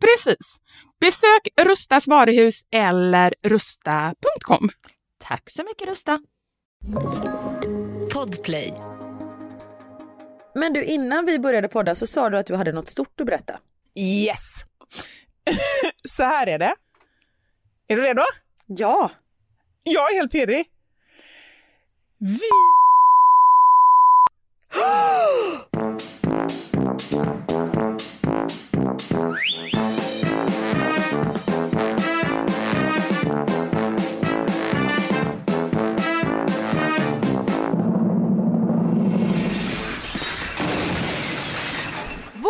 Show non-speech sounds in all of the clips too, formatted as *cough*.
Precis. Besök Rustas varuhus eller rusta.com. Tack så mycket Rusta. Podplay. Men du, innan vi började podda så sa du att du hade något stort att berätta. Yes! *laughs* så här är det. Är du redo? Ja. Jag är helt pirrig. Vi... *gasps* *gasps* *gasps*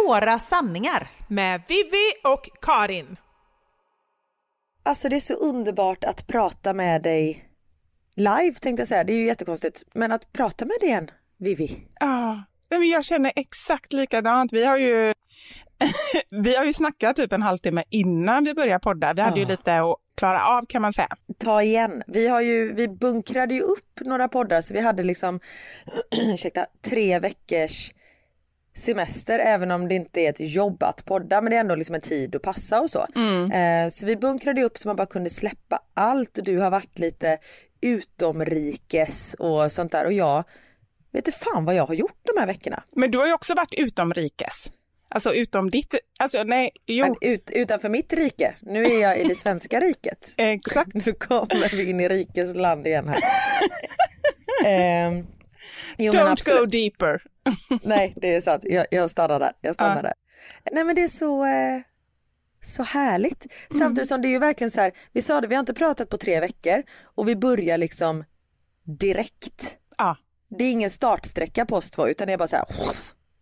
Våra sanningar. Med Vivi och Karin. Alltså det är så underbart att prata med dig live tänkte jag säga. Det är ju jättekonstigt. Men att prata med dig igen, Vivi. Ja, men jag känner exakt likadant. Vi har ju, *laughs* vi har ju snackat typ en halvtimme innan vi började podda. Vi hade ju Ja. lite att klara av kan man säga. Ta igen. Vi har ju, vi bunkrade ju upp några poddar så vi hade liksom, *clears throat* ursäkta, tre veckors semester även om det inte är ett jobb att podda men det är ändå liksom en tid att passa och så. Eh, så vi bunkrade upp så man bara kunde släppa allt. Du har varit lite utomrikes och sånt där och jag vet inte fan vad jag har gjort de här veckorna. Men du har ju också varit utomrikes. Alltså utom ditt, alltså nej, jo, Men ut, utanför mitt rike, nu är jag i det svenska *laughs* riket. exakt. Nu kommer vi in i rikes land igen här. *laughs* Ehm, jo, Don't go deeper. *laughs* Nej, det är sant. Jag, jag stannar där. Jag stannar Ja. där. Nej, men det är så, eh, så härligt. Samtidigt som det är ju verkligen så här, vi sa det, vi har inte pratat på tre veckor och vi börjar liksom direkt. Ja. Det är ingen startsträcka på oss två utan det är bara så här,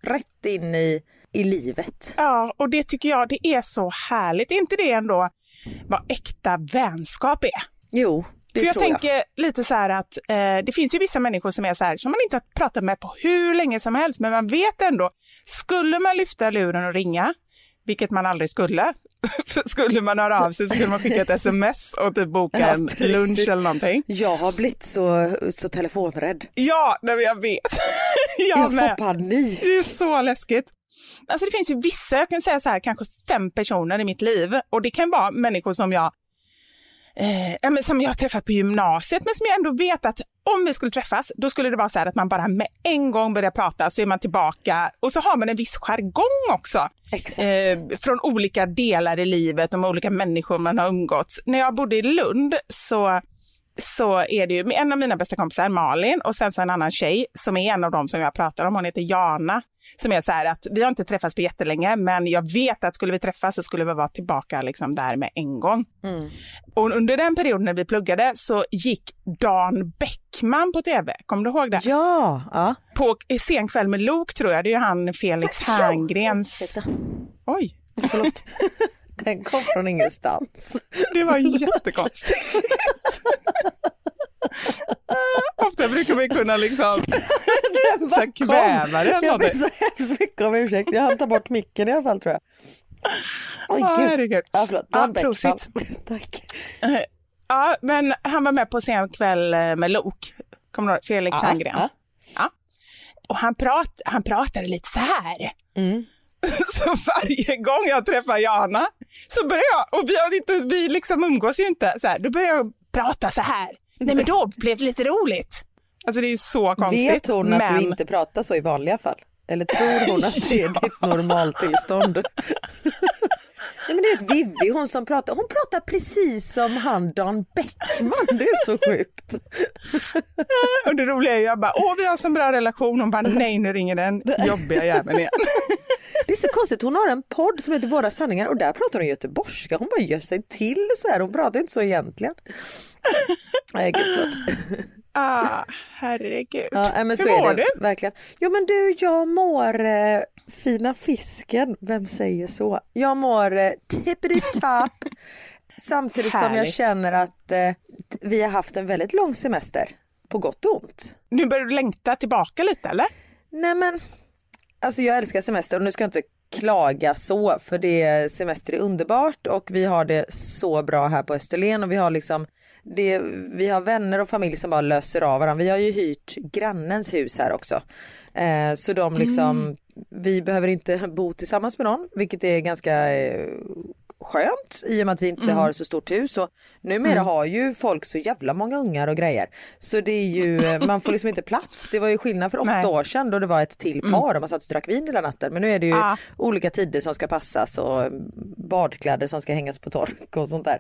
rätt in i, i livet. Ja, och det tycker jag det är så härligt. Är inte det ändå vad äkta vänskap är? Jo, det För jag jag. tänker lite så här att eh, det finns ju vissa människor som är så här som man inte har pratat med på hur länge som helst, men man vet ändå, skulle man lyfta luren och ringa, vilket man aldrig skulle, *laughs* skulle man höra av sig så skulle man skicka ett sms och typ boka *laughs* Ja, en precis. lunch eller någonting. Jag har blivit så, så telefonrädd. Ja, nej, jag vet. *laughs* jag, Jag får panik. Det är så läskigt. Alltså det finns ju vissa, jag kan säga så här, kanske fem personer i mitt liv och det kan vara människor som jag eh, som jag träffat på gymnasiet men som jag ändå vet att om vi skulle träffas då skulle det vara så här att man bara med en gång börjar prata så är man tillbaka och så har man en viss jargong också eh, från olika delar i livet och med olika människor man har umgåtts. När jag bodde i Lund så så är det ju en av mina bästa kompisar, Malin, och sen så en annan tjej som är en av dem som jag pratar om. Hon heter Jana. Som är så här att vi har inte träffats på jättelänge, men jag vet att skulle vi träffas så skulle vi vara tillbaka liksom där med en gång. Mm. Och under den perioden när vi pluggade så gick Dan Bäckman på tv. Kommer du ihåg det? Ja, ja. På Sen kväll med Lok tror jag, det är ju han Felix Herngrens... Oj, Förlåt. Den kom från ingenstans. det var jättekonstigt. *laughs* Ofta brukar man kunna liksom så här kväva eller Jag ber så hemskt mycket om ursäkt. Jag hann ta bort micken i alla fall tror jag. Oj, Ja, gud. herregud. Ja, förlåt. Ja, Dan Bäckman. prosit. *laughs* Tack. Ja, men han var med på Sen kväll eh, med Lok. Kommer du ihåg? Felix Ja, Herngren. ja. Ja. Och han, prat, han pratade lite så här. Mm. *laughs* Så varje gång jag träffar Jana så börjar jag, och vi, har inte, vi liksom umgås ju inte, så här, då börjar jag prata så här. Nej men då blev det lite roligt. Alltså det är ju så konstigt. Vet hon att men... du inte pratar så i vanliga fall? Eller tror hon att det är *laughs* ditt normaltillstånd? *laughs* Nej men det är ett Vivi, hon som pratar, hon pratar precis som han Dan Bäckman, det är så sjukt. Och det roliga är ju jag bara, åh vi har så bra relation. Hon bara, nej nu ringer den jobbiga jäveln igen. Är så konstigt, hon har en podd som heter Våra sanningar och där pratar hon göteborgska, hon bara gör sig till så här, hon pratar inte så egentligen. *laughs* Nej gud förlåt. Ah, herregud. Ja, men så Hur är mår det du? verkligen. Jo men du, jag mår eh, fina fisken, vem säger så? Jag mår eh, tippity-top *laughs* samtidigt som jag Härligt. känner att eh, vi har haft en väldigt lång semester, på gott och ont. Nu börjar du längta tillbaka lite eller? Nej men, alltså jag älskar semester och nu ska jag inte klaga så för det semester är underbart och vi har det så bra här på Österlen och vi har liksom det, vi har vänner och familj som bara löser av varandra. Vi har ju hyrt grannens hus här också. Eh, så de liksom, vi behöver inte bo tillsammans med någon vilket är ganska eh, skönt i och med att vi inte har så stort hus och numera har ju folk så jävla många ungar och grejer. Så det är ju, eh, man får liksom inte plats. Det var ju skillnad för åtta Nej. år sedan då det var ett till par och man satt och drack vin hela natten. Men nu är det ju Ja. olika tider som ska passas och badkläder som ska hängas på tork och sånt där.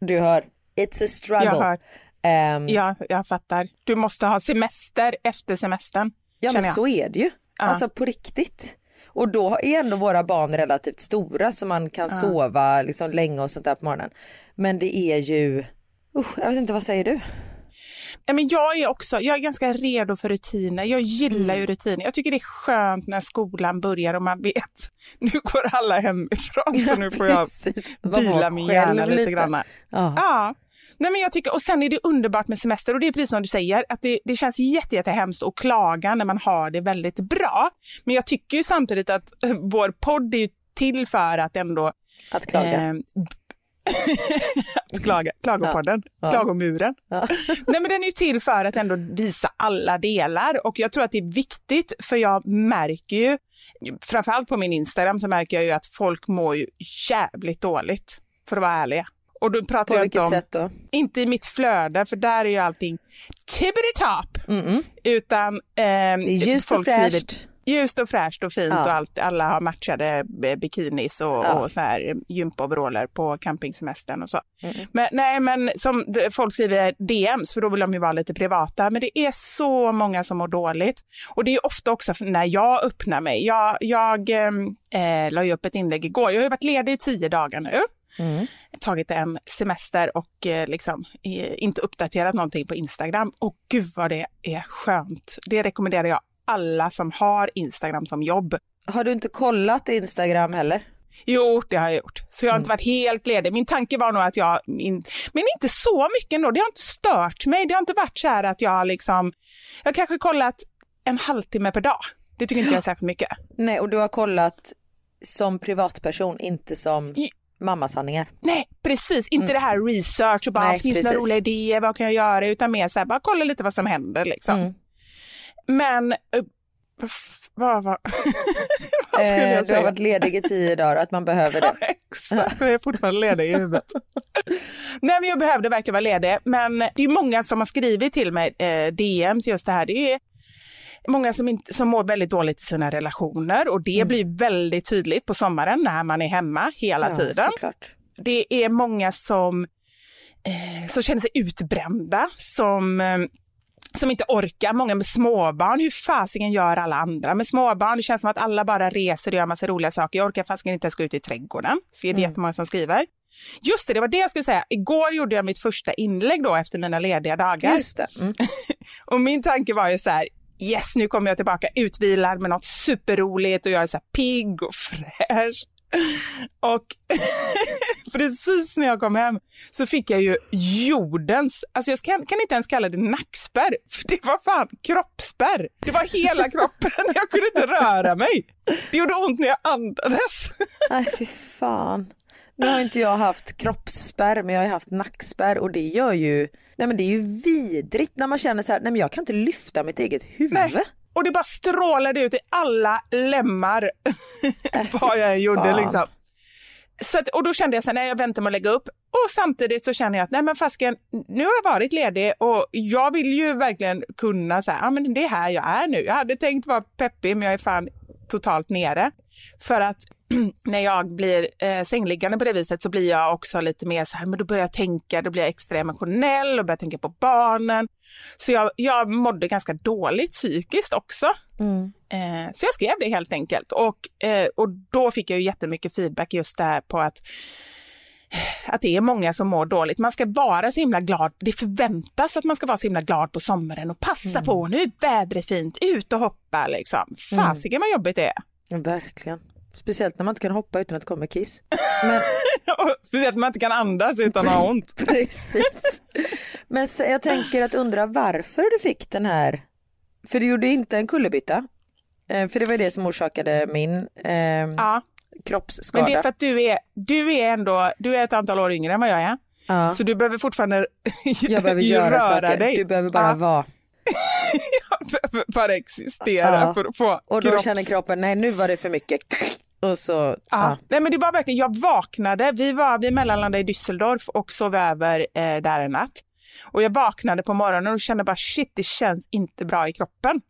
Du hör, it's a struggle. Jag hör. Ehm, Ja, jag fattar. Du måste ha semester efter semestern. Ja men jag. så är det ju. Ja. Alltså på riktigt. Och då är ändå våra barn relativt stora så man kan sova liksom länge och sånt där på morgonen. Men det är ju, usch, jag vet inte vad säger du? Men jag är också jag är ganska redo för rutiner. Jag gillar Mm. ju rutiner. Jag tycker det är skönt när skolan börjar och man vet *laughs* nu går alla hemifrån så nu får jag *laughs* vila min hjärna lite lite. grann. Ja. Ja. Nej, men jag tycker, och sen är det underbart med semester och det är precis som du säger att det, det känns jätte, jättehemskt att klaga när man har det väldigt bra. Men jag tycker ju samtidigt att eh, vår podd är ju till för att ändå Att klaga. Eh, *laughs* att klaga, klagopodden, Ja. klagomuren. Ja. *laughs* Nej, men den är ju till för att ändå visa alla delar och jag tror att det är viktigt för jag märker ju, framförallt på min Instagram så märker jag ju att folk mår ju jävligt dåligt, för att vara ärliga. Och då pratar På jag inte om, sätt då? inte i mitt flöde, för där är ju allting tippity-top, Mm-mm. utan eh, ljust och fräscht. Ljust och fräscht och fint Ja. och allt. Alla har matchade eh, bikinis och, Ja. och så här gympaoveraller på campingsemestern och så. Mm. Men, nej, men som folk skriver DMs, för då vill de ju vara lite privata. Men det är så många som mår dåligt. Och det är ofta också när jag öppnar mig. Jag, jag eh, la ju upp ett inlägg igår. Jag har ju varit ledig i tio dagar nu. Mm. Tagit en semester och eh, liksom, inte uppdaterat någonting på Instagram. Och gud vad det är skönt. Det rekommenderar jag alla som har Instagram som jobb. Har du inte kollat Instagram heller? Jo, det har jag gjort. Så jag har inte varit helt ledig. Min tanke var nog att jag, in, men inte så mycket ändå. Det har inte stört mig. Det har inte varit så här att jag liksom, jag har kanske kollat en halvtimme per dag. Det tycker inte jag är särskilt mycket. *gasps* Nej och du har kollat som privatperson, inte som mammasanningar. Nej, precis. Inte det här research och bara, Nej, finns det några roliga idéer, vad kan jag göra? Utan mer så här, bara kolla lite vad som händer liksom. Mm. Men, uh, vad var... *laughs* vad skulle Eh, jag du har säga? varit ledig i tio dagar, att man behöver det. *laughs* Exakt, jag är fortfarande ledig i huvudet. *laughs* Nej, men jag behövde verkligen vara ledig. Men det är många som har skrivit till mig, eh, DMs, just det här. Det är många som, inte, som mår väldigt dåligt i sina relationer och det blir väldigt tydligt på sommaren när man är hemma hela Mm. Ja, tiden. såklart. Det är många som eh, som känner sig utbrända, som eh, som inte orkar, många med småbarn. Hur fasiken gör alla andra med småbarn? Det känns som att alla bara reser och gör massa roliga saker. Jag orkar fasiken inte ens gå ut i trädgården. Så det mm. jättemånga som skriver. Just det, det var det jag skulle säga. Igår gjorde jag mitt första inlägg då efter mina lediga dagar. Just. Mm. *laughs* och min tanke var ju så här, yes, nu kommer jag tillbaka utvilad med något superroligt och jag är så här pigg och fräsch. Och *laughs* precis när jag kom hem så fick jag ju jordens, alltså jag kan, kan inte ens kalla det nackspärr, för det var fan kroppsspärr. Det var hela kroppen, *laughs* jag kunde inte röra mig. Det gjorde ont när jag andades. Nej fy fan. Nu har inte jag haft kroppsspärr men jag har haft nackspärr och det gör ju, nej men det är ju vidrigt när man känner så här, nej men jag kan inte lyfta mitt eget huvud. Nej. Och det bara strålade ut i alla lemmar *laughs* äh, *laughs* vad jag än gjorde. Liksom. Så att, och då kände jag så här, nej jag väntar med att lägga upp. Och samtidigt så känner jag att nej men fasken, nu har jag varit ledig och jag vill ju verkligen kunna säga, ja men det är här jag är nu. Jag hade tänkt vara peppig men jag är fan totalt nere. För att *clears throat* när jag blir eh, sängliggande på det viset så blir jag också lite mer så här, men då börjar jag tänka, då blir jag extra emotionell och börjar tänka på barnen. Så jag, jag mådde ganska dåligt psykiskt också. Mm. Eh, så jag skrev det helt enkelt och, eh, och då fick jag ju jättemycket feedback just där på att att det är många som mår dåligt. Man ska vara så himla glad. Det förväntas att man ska vara så himla glad på sommaren och passa mm. på. Nu är vädret fint, ut och hoppa liksom. Fasiken vad jobbigt det är. Verkligen. Speciellt när man inte kan hoppa utan att det kommer kiss. *laughs* Men... Speciellt när man inte kan andas utan att ha ont. *laughs* Precis. Men jag tänker att undra varför du fick den här, för du gjorde inte en kullerbytta. Eh, för det var det som orsakade min eh, ja. kroppsskada. Men det är för att du är, du är ändå, du är ett antal år yngre än vad jag är. Ja. Så du behöver fortfarande *laughs* jag behöver göra röra saker. dig. Du behöver bara ja. vara. bara existera för att få Och då kropps... känner kroppen, nej nu var det för mycket. Och så, ja. ja. Nej, men det var verkligen, jag vaknade, vi, var, vi mellanlandade i Düsseldorf och sov över eh, där en natt. Och jag vaknade på morgonen och kände bara shit, det känns inte bra i kroppen.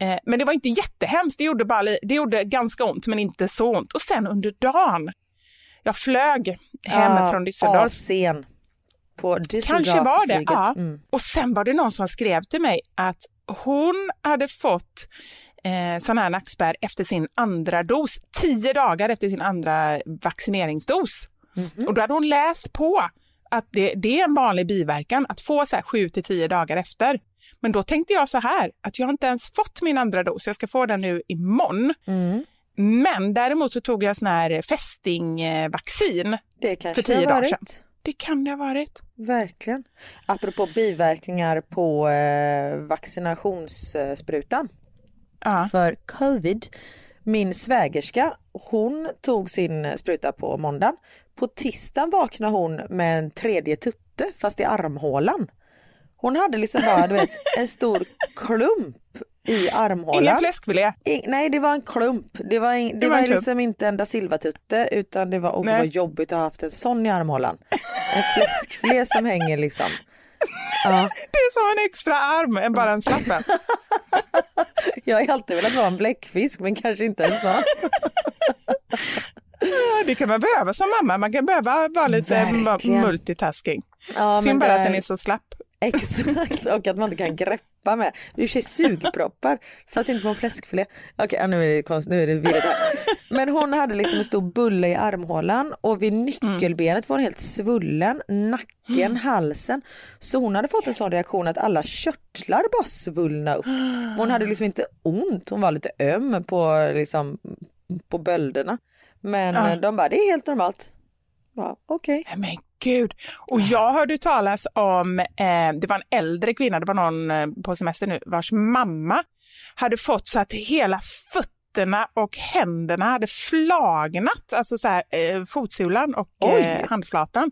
Eh, men det var inte jättehemskt, det gjorde, bara, det gjorde ganska ont men inte så ont. Och sen under dagen, jag flög hem ja, från Düsseldorf. Sen på Düsseldorf. Kanske var det, ja. Mm. Och sen var det någon som skrev till mig att hon hade fått eh, sån här nackspärr efter sin andra dos, tio dagar efter sin andra vaccineringsdos. Mm -hmm. Och då hade hon läst på att det, det är en vanlig biverkan att få så här sju till tio dagar efter. Men då tänkte jag så här, att jag inte ens fått min andra dos, jag ska få den nu imorgon. Mm. Men däremot så tog jag sån här fästingvaccin för tio dagar sedan. Det kan det ha varit. Verkligen. Apropå biverkningar på eh, vaccinationssprutan ja. för covid. Min svägerska, hon tog sin spruta på måndagen. På tisdagen vaknade hon med en tredje tutte fast i armhålan. Hon hade liksom bara du vet, *laughs* en stor klump i armhålan. Ingen fläskfilé? nej, det var en klump. Det var, en, det, det var, var liksom inte en da Silva-tutte utan det var, oh, det var jobbigt att ha haft en sån i armhålan. En fläskfilé som hänger liksom. Ja. Det är som en extra arm än bara en slappen. *laughs* Jag har alltid velat vara en bläckfisk men kanske inte en sån. Det kan man behöva som mamma, man kan behöva vara lite Verkligen. multitasking. Ja, Synd bara att den är så slapp. Exakt, och att man inte kan greppa med. Du kör sugproppar, fast inte på en fläskfilé. Okej, okay, nu är det konst, nu är det virrigt här. Men hon hade liksom en stor bulle i armhålan och vid nyckelbenet var hon helt svullen, nacken, mm. halsen. Så hon hade fått en sån reaktion att alla körtlar bara svullna upp. Hon hade liksom inte ont, hon var lite öm på, liksom, på bölderna. Men ja. de bara, det är helt normalt. Okej. Okay. Men gud. Och jag hörde talas om, eh, det var en äldre kvinna, det var någon eh, på semester nu, vars mamma hade fått så att hela fötterna och händerna hade flagnat, alltså så här, eh, fotsulan och eh, handflatan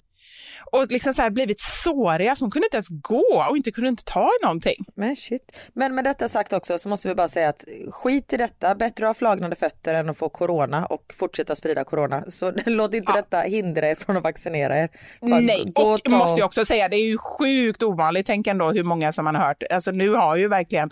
och liksom så här blivit såriga så hon kunde inte ens gå och inte kunde inte ta i någonting. Men shit. Men med detta sagt också så måste vi bara säga att skit i detta, bättre att ha flagnade fötter än att få corona och fortsätta sprida corona. Så *laughs* låt inte ja. detta hindra er från att vaccinera er. Bara Nej, och, och ta... måste jag också säga, det är ju sjukt ovanligt, tänk ändå hur många som man har hört. Alltså nu har ju verkligen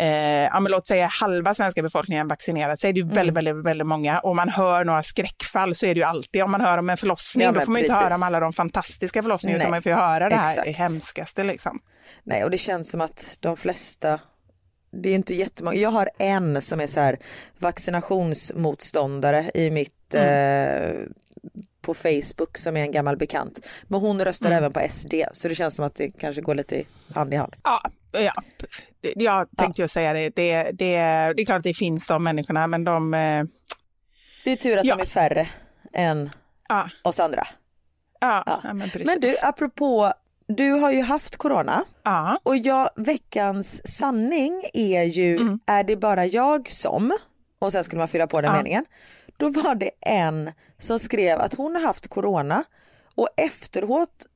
eh, låt säga halva svenska befolkningen vaccinerat sig. Det är Mm. väldigt, väldigt, väldigt många. Och man hör några skräckfall så är det ju alltid. Om man hör om en förlossning, Ja, då får man inte precis. höra om alla de fantastiska förlossningarna, utan man får ju höra det här exakt. hemskaste liksom. Nej, och det känns som att de flesta, det är inte jättemånga. Jag har en som är så här vaccinationsmotståndare i mitt eh, på Facebook som är en gammal bekant. Men hon röstar även på SD så det känns som att det kanske går lite hand i hand. Ja, ja. Jag tänkte ju säga det. Det, det. det är klart att det finns de människorna, men de... eh, Det är tur att Ja. de är färre än Ja, oss andra. ja, Ja. ja. men precis. Men du, apropå, du har ju haft corona Ja, och jag, veckans sanning är ju, är det bara jag som, och sen skulle man fylla på den Ja. meningen, då var det en som skrev att hon har haft corona och efteråt,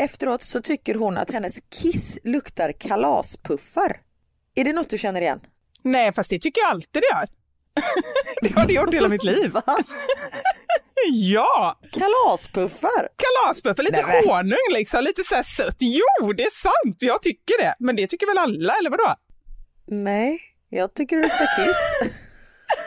efteråt så tycker hon att hennes kiss luktar kalaspuffar. Är det något du känner igen? nej, fast det tycker jag alltid det gör. *laughs* det har det gjort hela mitt liv. Ja, Kalaspuffar? kalaspuffar, lite Nej, honung liksom, lite så här sött. Jo, det är sant, jag tycker det. Men det tycker väl alla, eller vadå? Nej, jag tycker det luktar kiss. *laughs*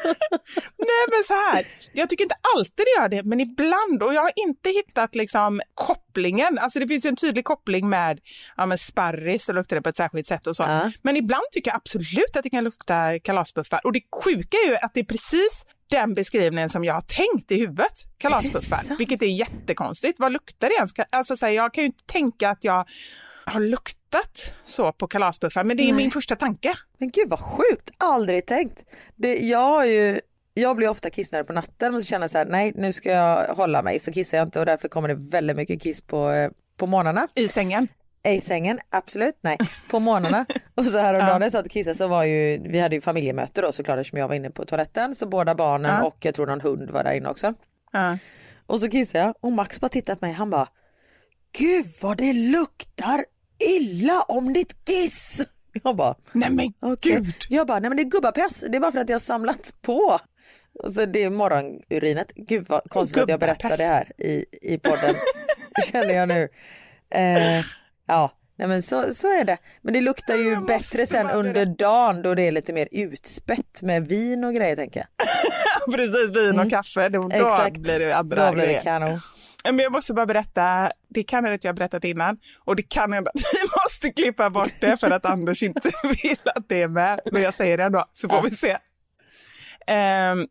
*laughs* Nej men så här, jag tycker inte alltid det gör det, men ibland. Och jag har inte hittat liksom kopplingen. Alltså det finns ju en tydlig koppling med ja, men sparris, så luktar det på ett särskilt sätt och så. Ja. Men ibland tycker jag absolut att det kan lukta kalaspuffar. Och det sjuka är ju att det är precis den beskrivningen som jag har tänkt i huvudet, kalaspuffar. sant? Vilket är jättekonstigt. Vad luktar det ens? Alltså så här, jag kan ju inte tänka att jag har luktat så på kalaspuffar, men det är Nej. min första tanke. Men gud vad sjukt, aldrig tänkt. Det, jag ju, jag blir ofta kissnödig på natten och så känner jag så här, nej nu ska jag hålla mig så kissar jag inte och därför kommer det väldigt mycket kiss på, eh, på morgnarna. I sängen. I sängen, absolut, nej, på morgnarna. *laughs* och så här om dagen när jag satt och kissade så var ju, vi hade ju familjemöte då såklart eftersom jag var inne på toaletten så båda barnen Ja. och jag tror någon hund var där inne också. Ja. Och så kissade jag och Max bara tittade på mig, han bara, gud vad det luktar illa om ditt kiss. *laughs* Jag bara, Nej men Okej. gud! Jag bara, nej men det är gubbapess, det är bara för att jag har samlat på. Och så det är morgonurinet. Gud vad konstigt att jag berättar det här i, i podden, *laughs* känner jag nu. Eh, ja, nej men så, så är det. Men det luktar ju bättre sen under dagen då det är lite mer utspätt med vin och grejer tänker jag. *laughs* Precis, vin och kaffe. Då, Exakt. blir det andra Då blir det kanon. Men jag måste bara berätta, det kan hända att jag har berättat innan och det kan hända att vi *laughs* måste klippa bort det för att Anders inte *laughs* vill att det är med. Men jag säger det ändå, så får vi se. Ehm,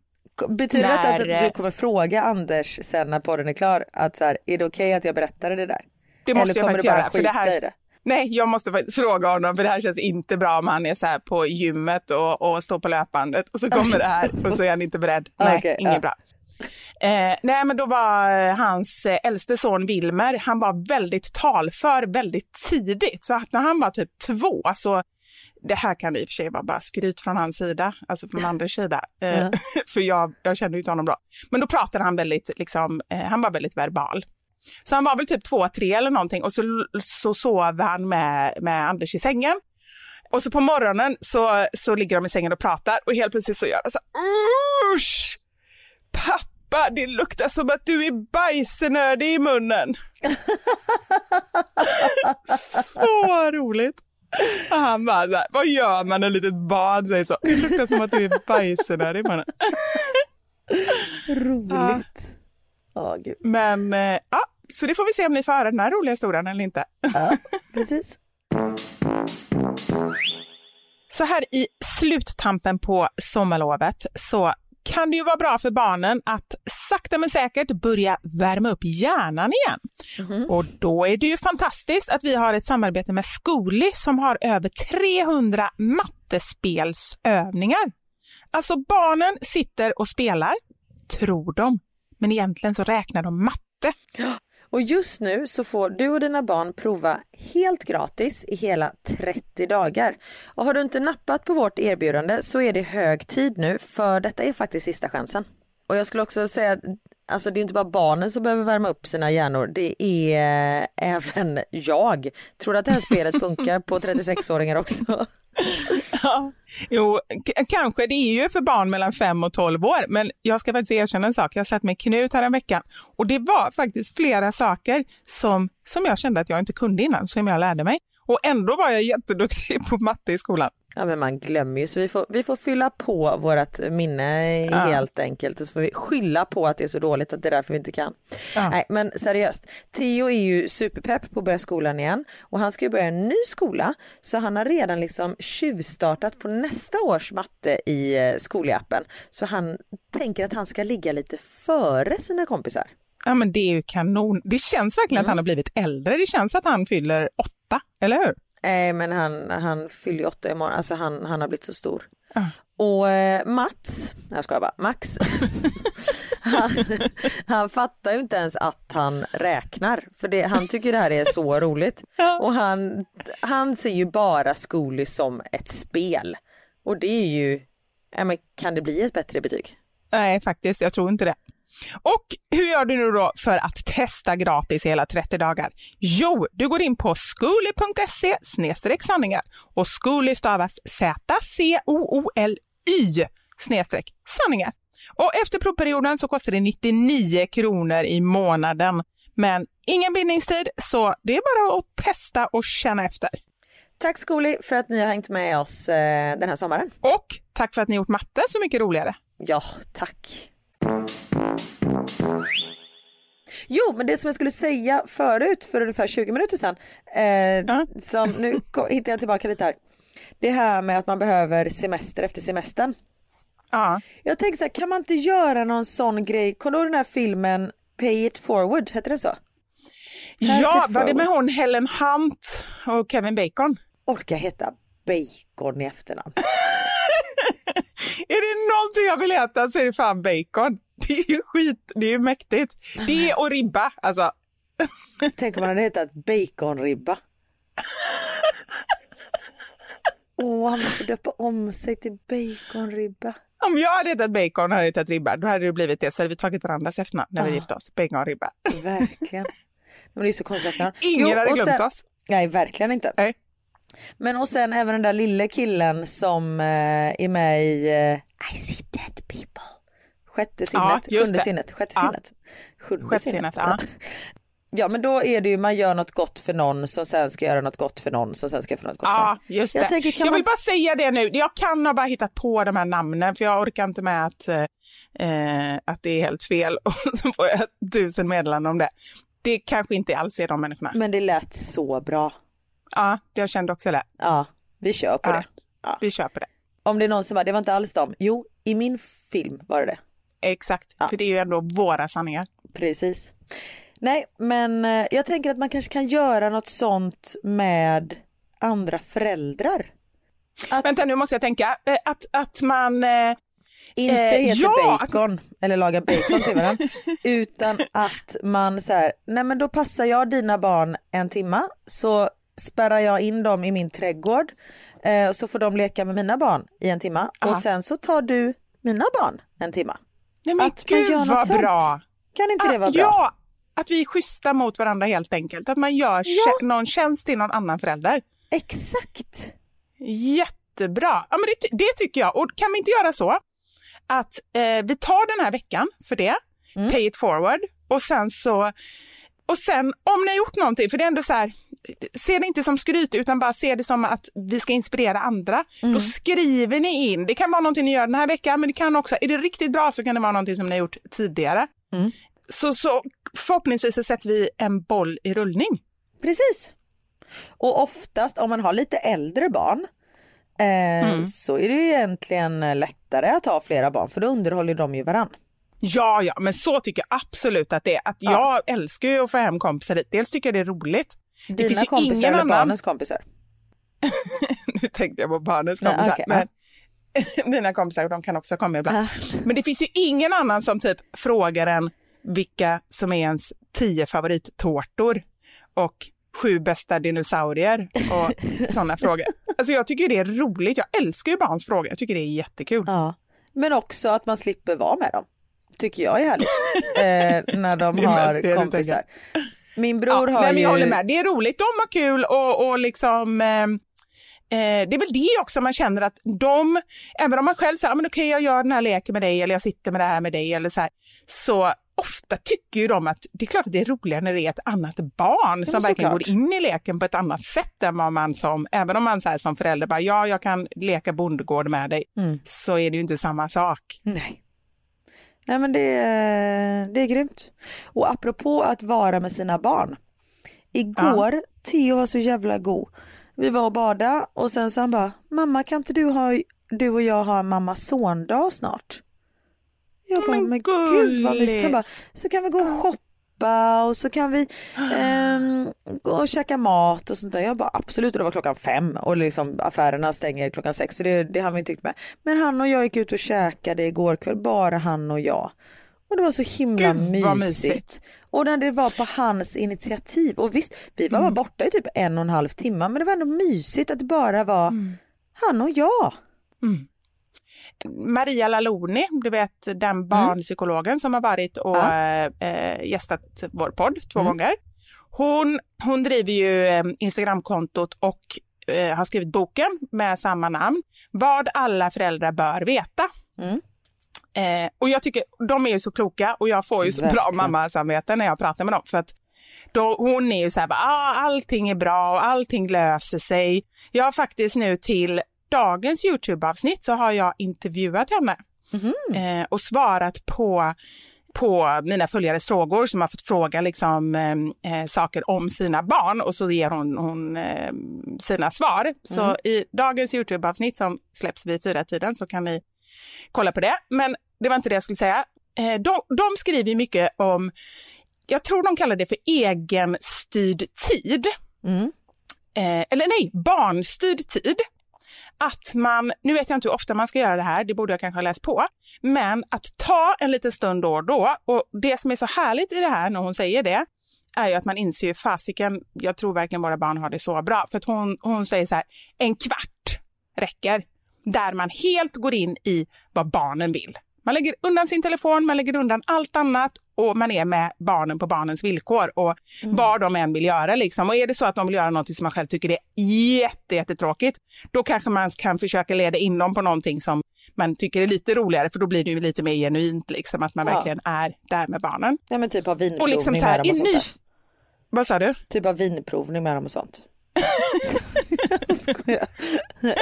Betyder det att När- du kommer fråga Anders sen när podden är klar att så här, är det okej att jag berättade det där? det måste Eller jag faktiskt göra. För det här, det? Nej, jag måste faktiskt fråga honom för det här känns inte bra om han är så här på gymmet och, och står på löpbandet och så kommer det här och så är han inte beredd. *laughs* Nej, Okej, inget ja. bra. Eh, nej, men då var eh, hans eh, äldste son Wilmer, han var väldigt talför väldigt tidigt. Så att när han var typ två, så det här kan i och för sig vara bara skryt från hans sida, alltså från Anders sida, eh, Ja. *laughs* för jag, jag kände ju inte honom bra. Men då pratade han väldigt, liksom, eh, han var väldigt verbal. Så han var väl typ två, tre eller någonting och så, så sov han med, med Anders i sängen. Och så på morgonen så, så ligger de i sängen och pratar och helt plötsligt så gör han så här, usch! Pappa, det luktar som att du är bajsnödig i munnen. *laughs* så roligt. Och han bara så här, vad gör man när ett litet barn säger så? Det luktar som att du är bajsnödig i munnen. Roligt. Ja, gud. Men eh, ja, så det får vi se om ni får höra den här roliga historien eller inte. Ja, *laughs* precis. Så här i sluttampen på sommarlovet så kan det ju vara bra för barnen att sakta men säkert börja värma upp hjärnan igen. Och då är det ju fantastiskt att vi har ett samarbete med Zcooly som har över 300 mattespelsövningar. Alltså barnen sitter och spelar, tror de, men egentligen så räknar de matte. Och just nu så får du och dina barn prova helt gratis i hela 30 dagar. Och har du inte nappat på vårt erbjudande så är det hög tid nu för detta är faktiskt sista chansen. Och jag skulle också säga att alltså det är inte bara barnen som behöver värma upp sina hjärnor, det är eh, även jag. Tror du att det här spelet *laughs* funkar på 36-åringar också? Ja, jo, kanske. Det är ju för barn mellan 5 och 12 år, men jag ska faktiskt erkänna en sak. Jag satt med Knut här en vecka och det var faktiskt flera saker som, som jag kände att jag inte kunde innan, som jag lärde mig och ändå var jag jätteduktig på matte i skolan. Ja men man glömmer ju så vi får, vi får fylla på vårt minne Ja. helt enkelt och så får vi skylla på att det är så dåligt att det är därför vi inte kan. Ja. Nej men seriöst, Theo är ju superpepp på att börja skolan igen och han ska ju börja en ny skola så han har redan liksom tjuvstartat på nästa års matte i eh, skolappen så han tänker att han ska ligga lite före sina kompisar. Ja men det är ju kanon. Det känns verkligen Mm. att han har blivit äldre. Det känns att han fyller åtta, eller hur? Nej men han, han fyller ju åtta imorgon, alltså han, han har blivit så stor. Ja. Och eh, Mats, jag skojar bara, Max, *laughs* han, han fattar ju inte ens att han räknar. För det, han tycker det här är så roligt. Och han, han ser ju bara Zcooly som ett spel. Och det är ju, ja, men kan det bli ett bättre betyg? Nej, faktiskt, jag tror inte det. Och hur gör du nu då för att testa gratis i hela 30 dagar? Jo, du går in på skooly.se sanningar och Skooly stavas Z-C-O-O-L-Y snedstreck sanningar. Och efter provperioden så kostar det 99 kronor i månaden. Men ingen bindningstid, så det är bara att testa och känna efter. Tack Zcooly för att ni har hängt med oss eh, den här sommaren. Och tack för att ni gjort matte så mycket roligare. Ja, tack. Jo, men det som jag skulle säga förut för ungefär 20 minuter sedan, eh, Ja. som nu hittar jag tillbaka lite här. Det här med att man behöver semester efter semestern. Ja, Jag tänker så här, kan man inte göra någon sån grej? Kommer du ihåg den här filmen Pay it forward, heter det så? Pass ja var det med hon Helen Hunt och Kevin Bacon? Orkar heta Bacon i efternamn. *laughs* Är det någonting jag vill äta så är det fan bacon. Det är ju skit, det är ju mäktigt. Det och ribba, alltså. *laughs* Tänk om man hade hetat baconribba. Åh, han måste döpa om sig till baconribba. Om jag hade hetat bacon och hade hetat ribba, då hade det blivit det. Så hade vi tagit varandras efternamn när vi gifte oss. Bacon och ribba. Verkligen. Men det är så konstigt. Ingen Jo, hade glömt sen, oss. Nej, verkligen inte. Nej. Men och sen även den där lille killen som eh, är med i eh, I see dead people. Sjätte Ja, sinnet, just sjunde det. sinnet, sjätte Ja. sinnet. Sjunde Sjätte sinnet, ja. *laughs* Ja men då är det ju man gör något gott för någon som sen ska göra något gott för någon som sen ska göra något gott för Ja, någon. just Jag det. tänker, jag vill man- bara säga det nu. Jag kan ha bara hittat på de här namnen för jag orkar inte med att, eh, att det är helt fel *laughs* och så får jag tusen meddelanden om det. Det kanske inte alls är de människorna. Men det lät så bra. Ja, jag kände också det. Ja, vi kör på Ja, det. Ja. Vi köper det. Om det är någon som bara, det var inte alls dem. Jo, i min film var det det. Exakt, Ja. för det är ju ändå våra sanningar. Precis. Nej, men eh, jag tänker att man kanske kan göra något sånt med andra föräldrar. Att Vänta, nu måste jag tänka. Eh, Att, att man... Eh, inte Eh, heter ja, bacon eller laga bacon till varandra. *laughs* utan att man så här, nej men då passar jag dina barn en timma så spärrar jag in dem i min trädgård eh, så får de leka med mina barn i en timma Aha. och sen så tar du mina barn en timma. nej men Att man gud något vad sånt. bra! Kan inte det Ah, vara bra? Ja, att vi är schyssta mot varandra helt enkelt. Att man gör Ja. någon tjänst till någon annan förälder. Exakt. Jättebra. Ja, men det, det tycker jag. Och kan vi inte göra så att eh, vi tar den här veckan för det, Mm. pay it forward, och sen så och sen om ni har gjort någonting, för det är ändå så här, se det inte som skryt utan bara se det som att vi ska inspirera andra. Mm. Då skriver ni in, det kan vara någonting ni gör den här veckan, men det kan också, är det riktigt bra så kan det vara någonting som ni har gjort tidigare. Mm. Så, så förhoppningsvis så sätter vi en boll i rullning. Precis. Och oftast om man har lite äldre barn eh, Mm. så är det ju egentligen lättare att ha flera barn för då underhåller de ju varann. Ja, ja, men så tycker jag absolut att det är. Att jag älskar ju att få hem kompisar hit. Dels tycker jag det är roligt. Det Dina finns ju kompisar ingen eller annan... barnens kompisar? *laughs* nu tänkte jag på barnens Nej, kompisar. okej, men *laughs* mina kompisar, de kan också komma ibland. Ah. Men det finns ju ingen annan som typ frågar en vilka som är ens tio favorittårtor och sju bästa dinosaurier och *laughs* sådana frågor. Alltså jag tycker det är roligt. Jag älskar ju barns frågor. Jag tycker det är jättekul. Ja. Men också att man slipper vara med dem. Tycker jag är härligt. eh, när de har kompisar. Min bror har nej, ju... jag håller med. Det är roligt, de har kul och, och liksom... Eh, eh, det är väl det också man känner att de, även om man själv säger, ah, men okej jag gör den här leken med dig eller jag sitter med det här med dig eller så här, så ofta tycker ju de att det är klart att det är roligare när det är ett annat barn som verkligen såklart. går in i leken på ett annat sätt än vad man som, även om man så här som förälder bara, ja, jag kan leka bondgård med dig, Mm. så är det ju inte samma sak. Nej. Nej men det, är- det är grymt. Och apropå att vara med sina barn. Igår, Theo var så jävla god. Vi var och bada och sen så han bara, mamma kan inte du, ha, du och jag ha mamma sondag snart? Jag bara, Men men, gud vad mysigt. Han bara, så kan vi gå och shoppa och så kan vi *gasps* ehm, gå och käka mat och sånt där. Jag bara absolut och det var klockan fem och liksom affärerna stänger klockan sex så det, det har vi inte tyckt med. Men han och jag gick ut och käkade igår kväll, bara han och jag. Och det var så himla mysigt. mysigt. Och när det var på hans initiativ och visst vi var bara borta i typ en och en halv timme men det var ändå mysigt att det bara var han och jag. Maria Laloni, du vet den barnpsykologen som har varit och Ja. eh, gästat vår podd två gånger. Hon, hon driver ju eh, Instagramkontot och eh, har skrivit boken med samma namn, Vad alla föräldrar bör veta. Mm. Eh, och jag tycker de är ju så kloka och jag får ju så bra Verkligen. mammasamvete när jag pratar med dem. För att då, hon är ju så här, ah, allting är bra och allting löser sig. Jag har faktiskt nu till dagens Youtube-avsnitt så har jag intervjuat henne eh, och svarat på på mina följares frågor som har fått fråga liksom, eh, eh, saker om sina barn och så ger hon, hon eh, sina svar. Så i dagens Youtube-avsnitt som släpps vid fyra tiden så kan ni kolla på det. Men det var inte det jag skulle säga. Eh, de, de skriver mycket om, jag tror de kallar det för egenstyrd tid. Mm. Eh, eller nej, barnstyrd tid. Att man, nu vet jag inte hur ofta man ska göra det här, det borde jag kanske ha läst på, men att ta en liten stund då och då. Och det som är så härligt i det här när hon säger det, är ju att man inser ju fasiken, jag tror verkligen våra barn har det så bra. För att hon, hon säger så här, en kvart räcker. Där man helt går in i vad barnen vill. Man lägger undan sin telefon, man lägger undan allt annat och man är med barnen på barnens villkor och vad de än vill göra. Liksom. Och är det så att de vill göra något som man själv tycker är jätte, jättetråkigt, då kanske man kan försöka leda in dem på någonting som man tycker är lite roligare, för då blir det ju lite mer genuint, liksom, att man Ja. verkligen är där med barnen. Ja men typ av Och vinprovning liksom så med dem och sånt ny... Vad sa du? Typ av vinprovning med dem och sånt. *laughs* Jag skojar. *laughs*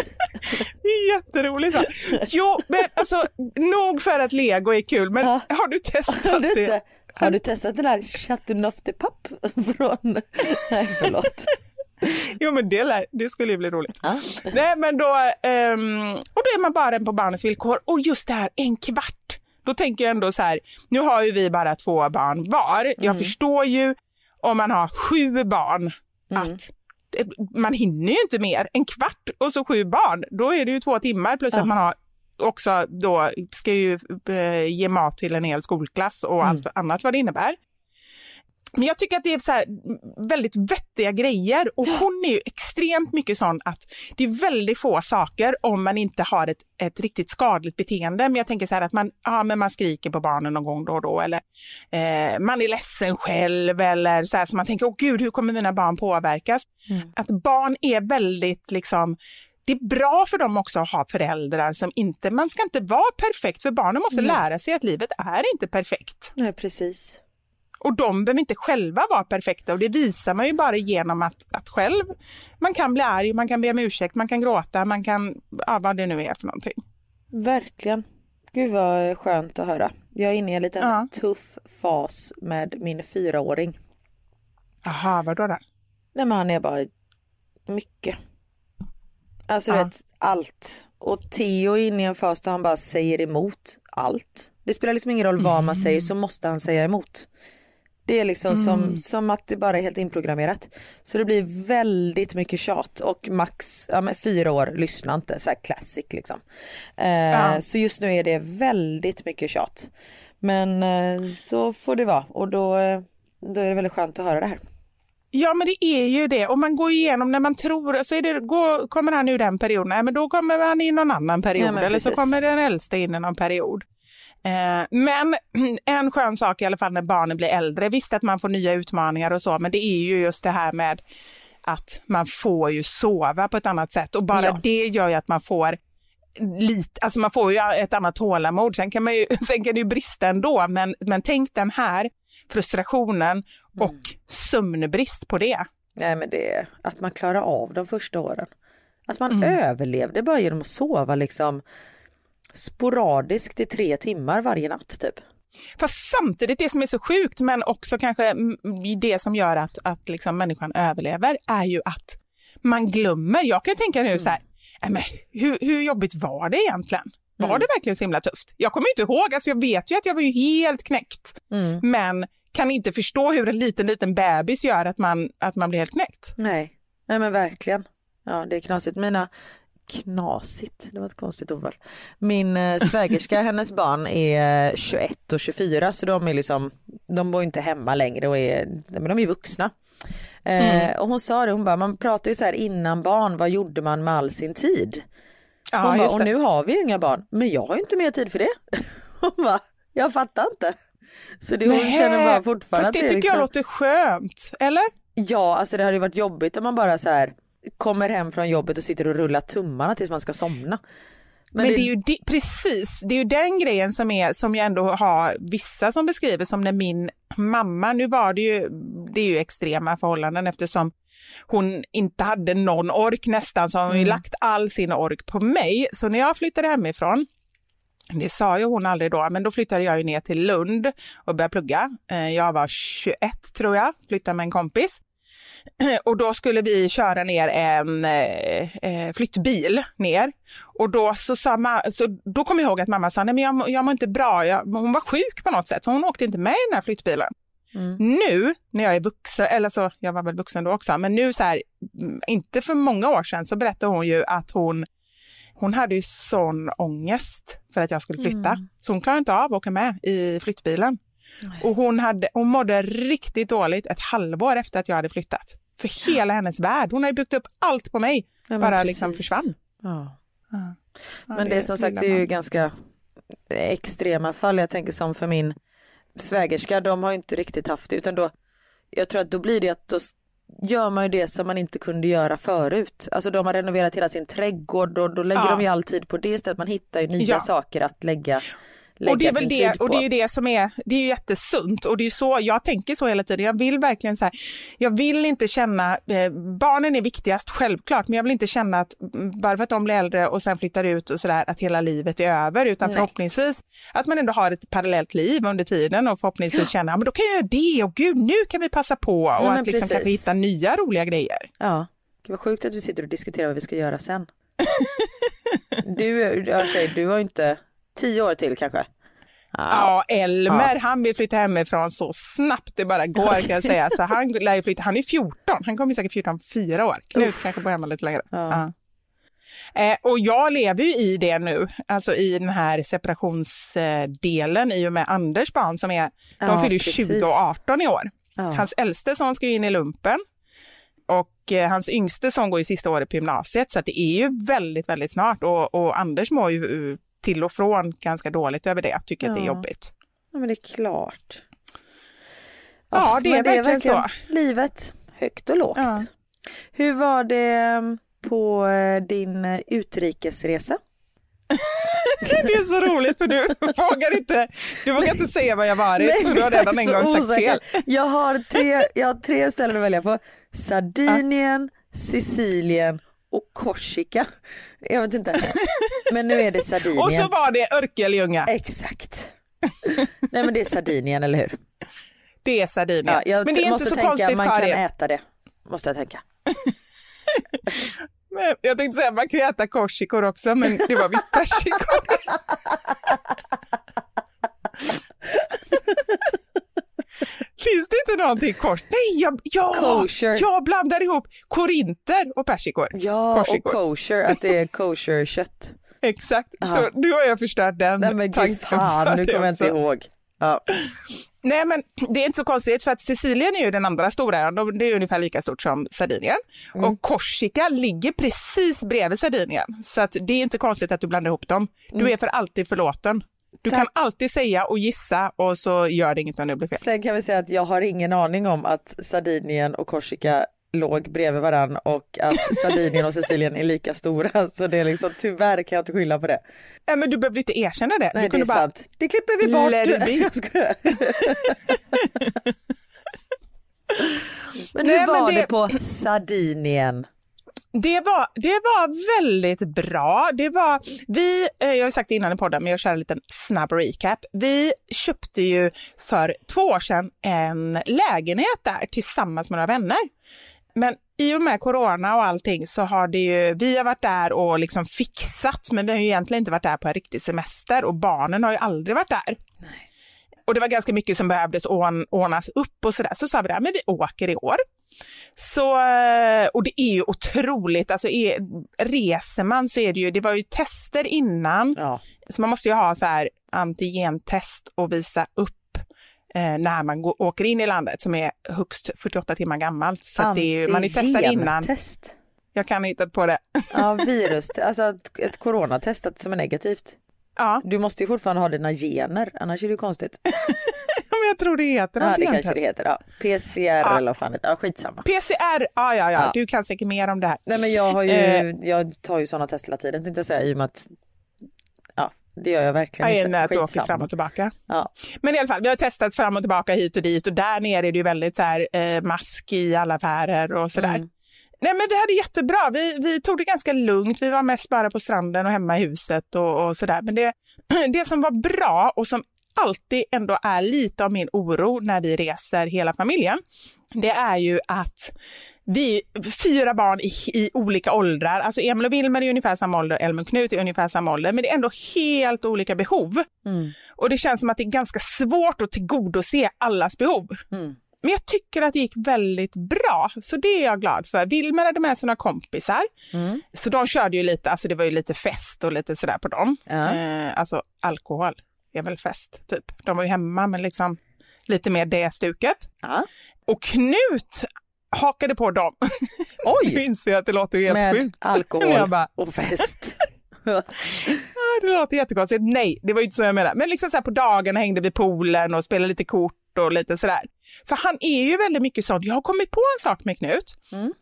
Det är jätteroligt. Va? Jo, men alltså, nog för att lego är kul, men Ja. har du testat Har du, det? har du testat den där Chateauneuf de Pape från... Nej förlåt. Jo, men det, lär, det skulle ju bli roligt. Ja. Nej, men då, ehm, och då är man bara på barnens villkor. Och just det här, en kvart. Då tänker jag ändå så här, nu har ju vi bara två barn var. Jag förstår ju om man har sju barn att eh, man hinner ju inte mer. En kvart och så sju barn, då är det ju två timmar plus att man har också då ska ju eh, ge mat till en hel skolklass och allt annat vad det innebär. Men jag tycker att det är så väldigt vettiga grejer och hon är ju extremt mycket sån att det är väldigt få saker om man inte har ett, ett riktigt skadligt beteende. Men jag tänker så här att man, ja, men man skriker på barnen någon gång då och då eller eh, man är ledsen själv eller så här så man tänker, åh gud, hur kommer mina barn påverkas? Att barn är väldigt liksom det är bra för dem också att ha föräldrar som inte, man ska inte vara perfekt för barnen måste lära sig att livet är inte perfekt. Nej precis. Och de behöver inte själva vara perfekta och det visar man ju bara genom att, att själv, man kan bli arg, man kan be om ursäkt, man kan gråta, man kan, ja vad det nu är för någonting. Verkligen. Gud vad skönt att höra. Jag är inne i en liten Ja. tuff fas med min fyraåring. Jaha, vadå då? Nej men han är bara mycket. Alltså du Ja. vet allt. Och Theo är inne i en fas där han bara säger emot allt. Det spelar liksom ingen roll vad man säger så måste han säga emot. Det är liksom som, som att det bara är helt inprogrammerat. Så det blir väldigt mycket tjat och max ja, men fyra år lyssnar inte, så här classic liksom. Eh, Ja. Så just nu är det väldigt mycket tjat. Men eh, så får det vara och då, eh, då är det väldigt skönt att höra det här. Ja, men det är ju det. Och man går igenom när man tror, så är det, går, kommer han ur den perioden, nej, men då kommer han in någon annan period men eller så kommer den äldsta in i någon period. Eh, men *clears throat* en skön sak i alla fall när barnen blir äldre, visst att man får nya utmaningar och så, men det är ju just det här med att man får ju sova på ett annat sätt och bara Ja. det gör ju att man får lite, alltså man får ju ett annat tålamod, sen kan, man ju, *laughs* sen kan det ju brista ändå, men, men tänk den här frustrationen och mm. sömnbrist på det. Nej men det är att man klarar av de första åren. Att man mm. överlevde bara genom att sova liksom sporadiskt i tre timmar varje natt typ. Fast samtidigt, det som är så sjukt, men också kanske det som gör att, att liksom människan överlever, är ju att man glömmer. Jag kan tänka nu mm. så här, men hur, hur jobbigt var det egentligen? Var mm. det verkligen så himla tufft? Jag kommer inte ihåg, alltså jag vet ju att jag var ju helt knäckt, mm. men kan inte förstå hur en liten, liten bebis gör att man, att man blir helt knäckt. Nej, nej men verkligen. Ja, det är knasigt. Mina, knasigt, det var ett konstigt ordval. Min eh, svägerska, *laughs* hennes barn är 21 och 24 så de är liksom, de bor inte hemma längre och är, men de är vuxna. Eh, mm. och hon sa det, hon bara, man pratar ju så här innan barn, vad gjorde man med all sin tid? Hon ja, bara, och nu har vi inga barn, men jag har inte mer tid för det. *laughs* hon bara, jag fattar inte. Så det, hon känner bara fortfarande Fast det, det tycker liksom... jag låter skönt, eller? Ja, alltså det hade ju varit jobbigt om man bara så här kommer hem från jobbet och sitter och rullar tummarna tills man ska somna. Men, Men det... det, är ju det, precis, det är ju den grejen som, är, som jag ändå har vissa som beskriver som när min mamma, nu var det ju, det är ju extrema förhållanden eftersom hon inte hade någon ork nästan så hon mm. lagt all sin ork på mig. Så när jag flyttade hemifrån det sa ju hon aldrig då, men då flyttade jag ju ner till Lund och började plugga. Eh, jag var 21 tror jag, flyttade med en kompis. *clears throat* Och då skulle vi köra ner en eh, eh, flyttbil ner. Och då så sa ma- så då kom jag ihåg att mamma sa, nej men jag, jag mår inte bra, jag, hon var sjuk på något sätt, så hon åkte inte med i den här flyttbilen. Mm. Nu när jag är vuxen, eller så, jag var väl vuxen då också, men nu så här, mm, inte för många år sedan så berättade hon ju att hon hon hade ju sån ångest för att jag skulle flytta, mm. så hon klarade inte av att åka med i flyttbilen. Och hon, hade, hon mådde riktigt dåligt ett halvår efter att jag hade flyttat. För hela hennes värld. Hon hade byggt upp allt på mig, ja, bara liksom försvann. Ja. Ja. men det, det är som sagt det är ju ganska extrema fall. Jag tänker som för min svägerska, de har inte riktigt haft det utan då, jag tror att då blir det att då gör man ju det som man inte kunde göra förut. Alltså de har renoverat hela sin trädgård och då lägger ja. de ju all tid på det istället. Man hittar ju nya ja. saker att lägga och det är väl det, och det är ju det som är, det är ju jättesunt och det är så, jag tänker så hela tiden. Jag vill verkligen så här, jag vill inte känna, eh, barnen är viktigast självklart, men jag vill inte känna att mm, bara för att de blir äldre och sen flyttar ut och sådär, att hela livet är över, utan Nej. förhoppningsvis att man ändå har ett parallellt liv under tiden och förhoppningsvis ja. känna, men då kan jag göra det och gud, nu kan vi passa på och ja, att liksom kanske hitta nya roliga grejer. Ja, det var sjukt att vi sitter och diskuterar vad vi ska göra sen. *laughs* du, säger, du har inte tio år till kanske? Ja, Elmer, ja. han vill flytta hemifrån så snabbt det bara går kan jag säga. Så han lär ju flytta, han är 14, han kommer säkert flytta om fyra år. Knut Uff. kanske bor hemma lite längre. Ja. Eh, och jag lever ju i det nu, alltså i den här separationsdelen i och med Anders barn som är, de ja, fyller 20 och 18 i år. Hans äldste son ska ju in i lumpen och eh, hans yngste son går i sista året på gymnasiet så det är ju väldigt, väldigt snart och, och Anders mår ju till och från ganska dåligt över det, tycker ja. att det är jobbigt. Ja, men det är klart. Ja, oh, det, är det är verkligen så. Livet, högt och lågt. Ja. Hur var det mm, på eh, din eh, utrikesresa? *laughs* det är så roligt för du *laughs* vågar inte, du vågar inte säga vad jag varit Nej, för du har redan en gång sagt fel. Jag har tre, jag har tre ställen att välja på. Sardinien, Sicilien och Korsika. Jag vet inte. *laughs* Men nu är det Sardinien. och så var det Örkelljunga. Exakt. Nej men det är Sardinien, eller hur? Det är Sardinien. Ja, men det är inte så tänka, konstigt Man kan äta det, måste jag tänka. *laughs* men jag tänkte säga man kan ju äta korsikor också, men det var visst persikor. *laughs* Finns det inte någonting kors? Nej, jag, ja, kosher. jag blandar ihop korinter och persikor. Ja, korsikor. och kosher, att det är kosher-kött. Exakt, Aha. så nu har jag förstört den Nej men gud fan, nu kommer jag inte ihåg. Ja. Nej men det är inte så konstigt för att Sicilien är ju den andra stora ön, det är ungefär lika stort som Sardinien. Mm. Och Korsika ligger precis bredvid Sardinien. Så att det är inte konstigt att du blandar ihop dem. Du mm. är för alltid förlåten. Du Tack. kan alltid säga och gissa och så gör det inget om det blir fel. Sen kan vi säga att jag har ingen aning om att Sardinien och Korsika låg bredvid varann och att *laughs* Sardinien och Sicilien är lika stora. Så det är liksom, tyvärr kan jag inte skylla på det. Nej, men du behöver inte erkänna det. Nej det är bara, sant. Det klipper vi bort. *laughs* Men Nej, hur men var det- det på Sardinien? Det var, det var väldigt bra. Det var, vi, eh, jag har sagt det innan i podden, men jag kör en liten snabb recap. Vi köpte ju för två år sedan en lägenhet där tillsammans med några vänner. Men i och med corona och allting så har det ju, vi har varit där och liksom fixat, men vi har ju egentligen inte varit där på en riktig semester och barnen har ju aldrig varit där. Och det var ganska mycket som behövdes ordn- ordnas upp och sådär. Så sa vi det, men vi åker i år. Så, eh, och det är ju otroligt, alltså är, reser man så är det ju, det var ju tester innan, Ja. så man måste ju ha så här antigentest och visa upp eh, när man går, åker in i landet som är högst 48 timmar gammalt. Så det är ju, man är testad innan. Antigentest. Jag kan ha hittat på det. *laughs* Ja, virus, alltså ett, ett coronatest som är negativt. Ja, Du måste ju fortfarande ha dina gener, annars är det ju konstigt. *laughs* men jag tror det heter Ja, det kanske det heter. Ja. PCR Ja. eller vad fan det. Ja, skitsamma. PCR, ja, ja, ja, du kan säkert mer om det här. Nej men jag har ju, Eh. jag tar ju sådana test hela tiden tänkte jag säga i och med att, det gör jag verkligen inte. med att du åker fram och tillbaka. Ja. Men i alla fall, vi har testat fram och tillbaka hit och dit och där nere är det ju väldigt så här, eh, mask i alla affärer och sådär. Mm. Nej men vi hade jättebra, vi, vi tog det ganska lugnt, vi var mest bara på stranden och hemma i huset och, och sådär. Men det, *clears throat* det som var bra och som alltid ändå är lite av min oro när vi reser hela familjen, det är ju att vi fyra barn i, i olika åldrar, alltså Emil och Wilmer är ungefär samma ålder, Elmer och Knut är ungefär samma ålder, men det är ändå helt olika behov. Mm. Och det känns som att det är ganska svårt att tillgodose allas behov. Mm. Men jag tycker att det gick väldigt bra, så det är jag glad för. Wilmer hade med sina kompisar, Mm. så de körde ju lite, alltså det var ju lite fest och lite sådär på dem. Ja. Eh, alltså alkohol är väl fest, typ. De var ju hemma, men liksom lite mer det stuket. Ja. Och Knut hakade på dem. *laughs* nu Oj, inser jag att det låter helt med sjukt. *laughs* alkohol Jag bara, och fest. "Ah, *laughs* det låter jättekonstigt. Nej, det var ju inte så jag menade. Men liksom så här på dagarna hängde vi poolen och spelade lite kort och lite sådär. För han är ju väldigt mycket sånt. Jag har kommit på en sak med Knut. Mm.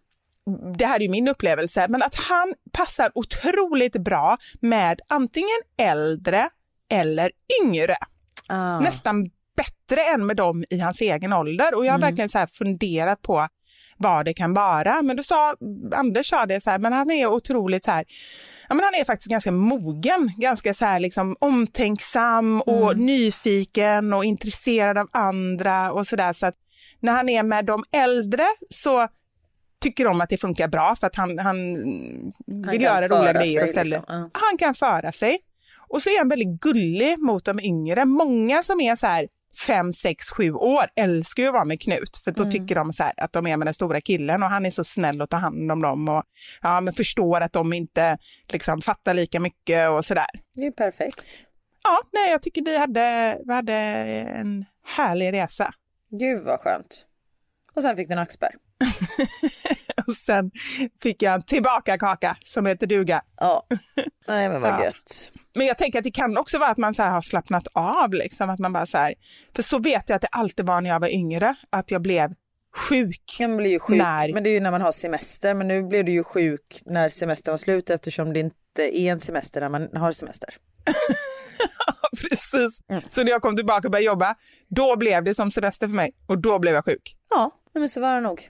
Det här är ju min upplevelse, men att han passar otroligt bra med antingen äldre eller yngre. Ah. Nästan bättre än med dem i hans egen ålder. Och jag har Mm. verkligen så funderat på vad det kan vara. Men då sa Anders sa det så här, men han är otroligt så här, ja men han är faktiskt ganska mogen, ganska så här liksom omtänksam och Mm. nyfiken och intresserad av andra och så där. Så att när han är med de äldre så tycker de att det funkar bra för att han, han vill göra roliga grejer ställa. liksom. Han kan föra sig. Och så är han väldigt gullig mot de yngre. Många som är så här fem, sex, sju år älskar ju att vara med Knut för då Mm. tycker de så här att de är med den stora killen och han är så snäll och tar hand om dem och ja, men förstår att de inte liksom fattar lika mycket och sådär. Det är perfekt. Ja, nej, jag tycker vi hade, vi hade en härlig resa. Gud vad skönt. Och sen fick du en axberg. *laughs* Och sen fick jag en tillbaka kaka som heter duga. Ja. Nej men vad Ja. gött. Men jag tänker att det kan också vara att man så har slappnat av. Liksom, att man bara så här, för så vet jag att det alltid var när jag var yngre, att jag blev sjuk. Man blir ju sjuk, När? men det är ju när man har semester. Men nu blev du ju sjuk när semestern var slut eftersom det inte är en semester när man har semester. *laughs* Precis. Så när jag kom tillbaka och började jobba, då blev det som semester för mig och då blev jag sjuk. Ja, men så var det nog.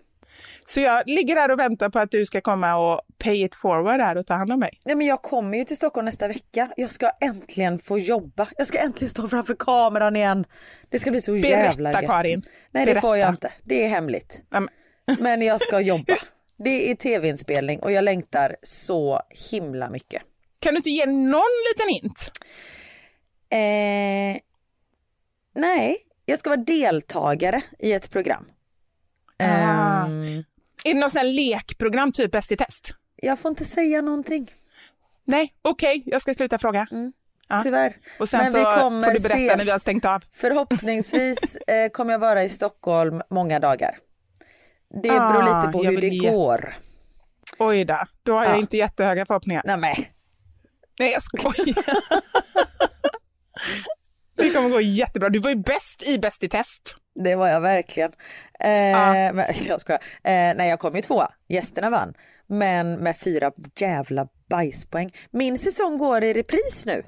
Så jag ligger där och väntar på att du ska komma och pay it forward här och ta hand om mig. Nej, men jag kommer ju till Stockholm nästa vecka. Jag ska äntligen få jobba. Jag ska äntligen stå framför kameran igen. Det ska bli så jävla Berätta gött. Karin. Nej det får jag Berätta. inte. Det är hemligt. Ja, *laughs* men- jag ska jobba. Det är tv-inspelning och jag längtar så himla mycket. Kan du inte ge någon liten hint? Eh, nej, jag ska vara deltagare i ett program. Ah. Är det något sånt här lekprogram, typ Bäst i test? jag får inte säga någonting, Nej, okej, jag ska sluta fråga. Ja. tyvärr. Och sen Men så vi kommer får du berätta ses. när vi har stängt av. Förhoppningsvis *laughs* eh, kommer jag vara i Stockholm många dagar. Det Ah, beror lite på jag hur det ge- går. Oj då, då har jag Ja. inte jättehöga förhoppningar. Nej, men. Nej, jag skojar. *laughs* det kommer gå jättebra. Du var ju bäst i Bäst i test. Det var jag verkligen. Eh, Ja. men, *laughs* jag skojar. Eh, nej jag kom ju tvåa, gästerna vann. Men med fyra jävla bajspoäng. Min säsong går i repris nu.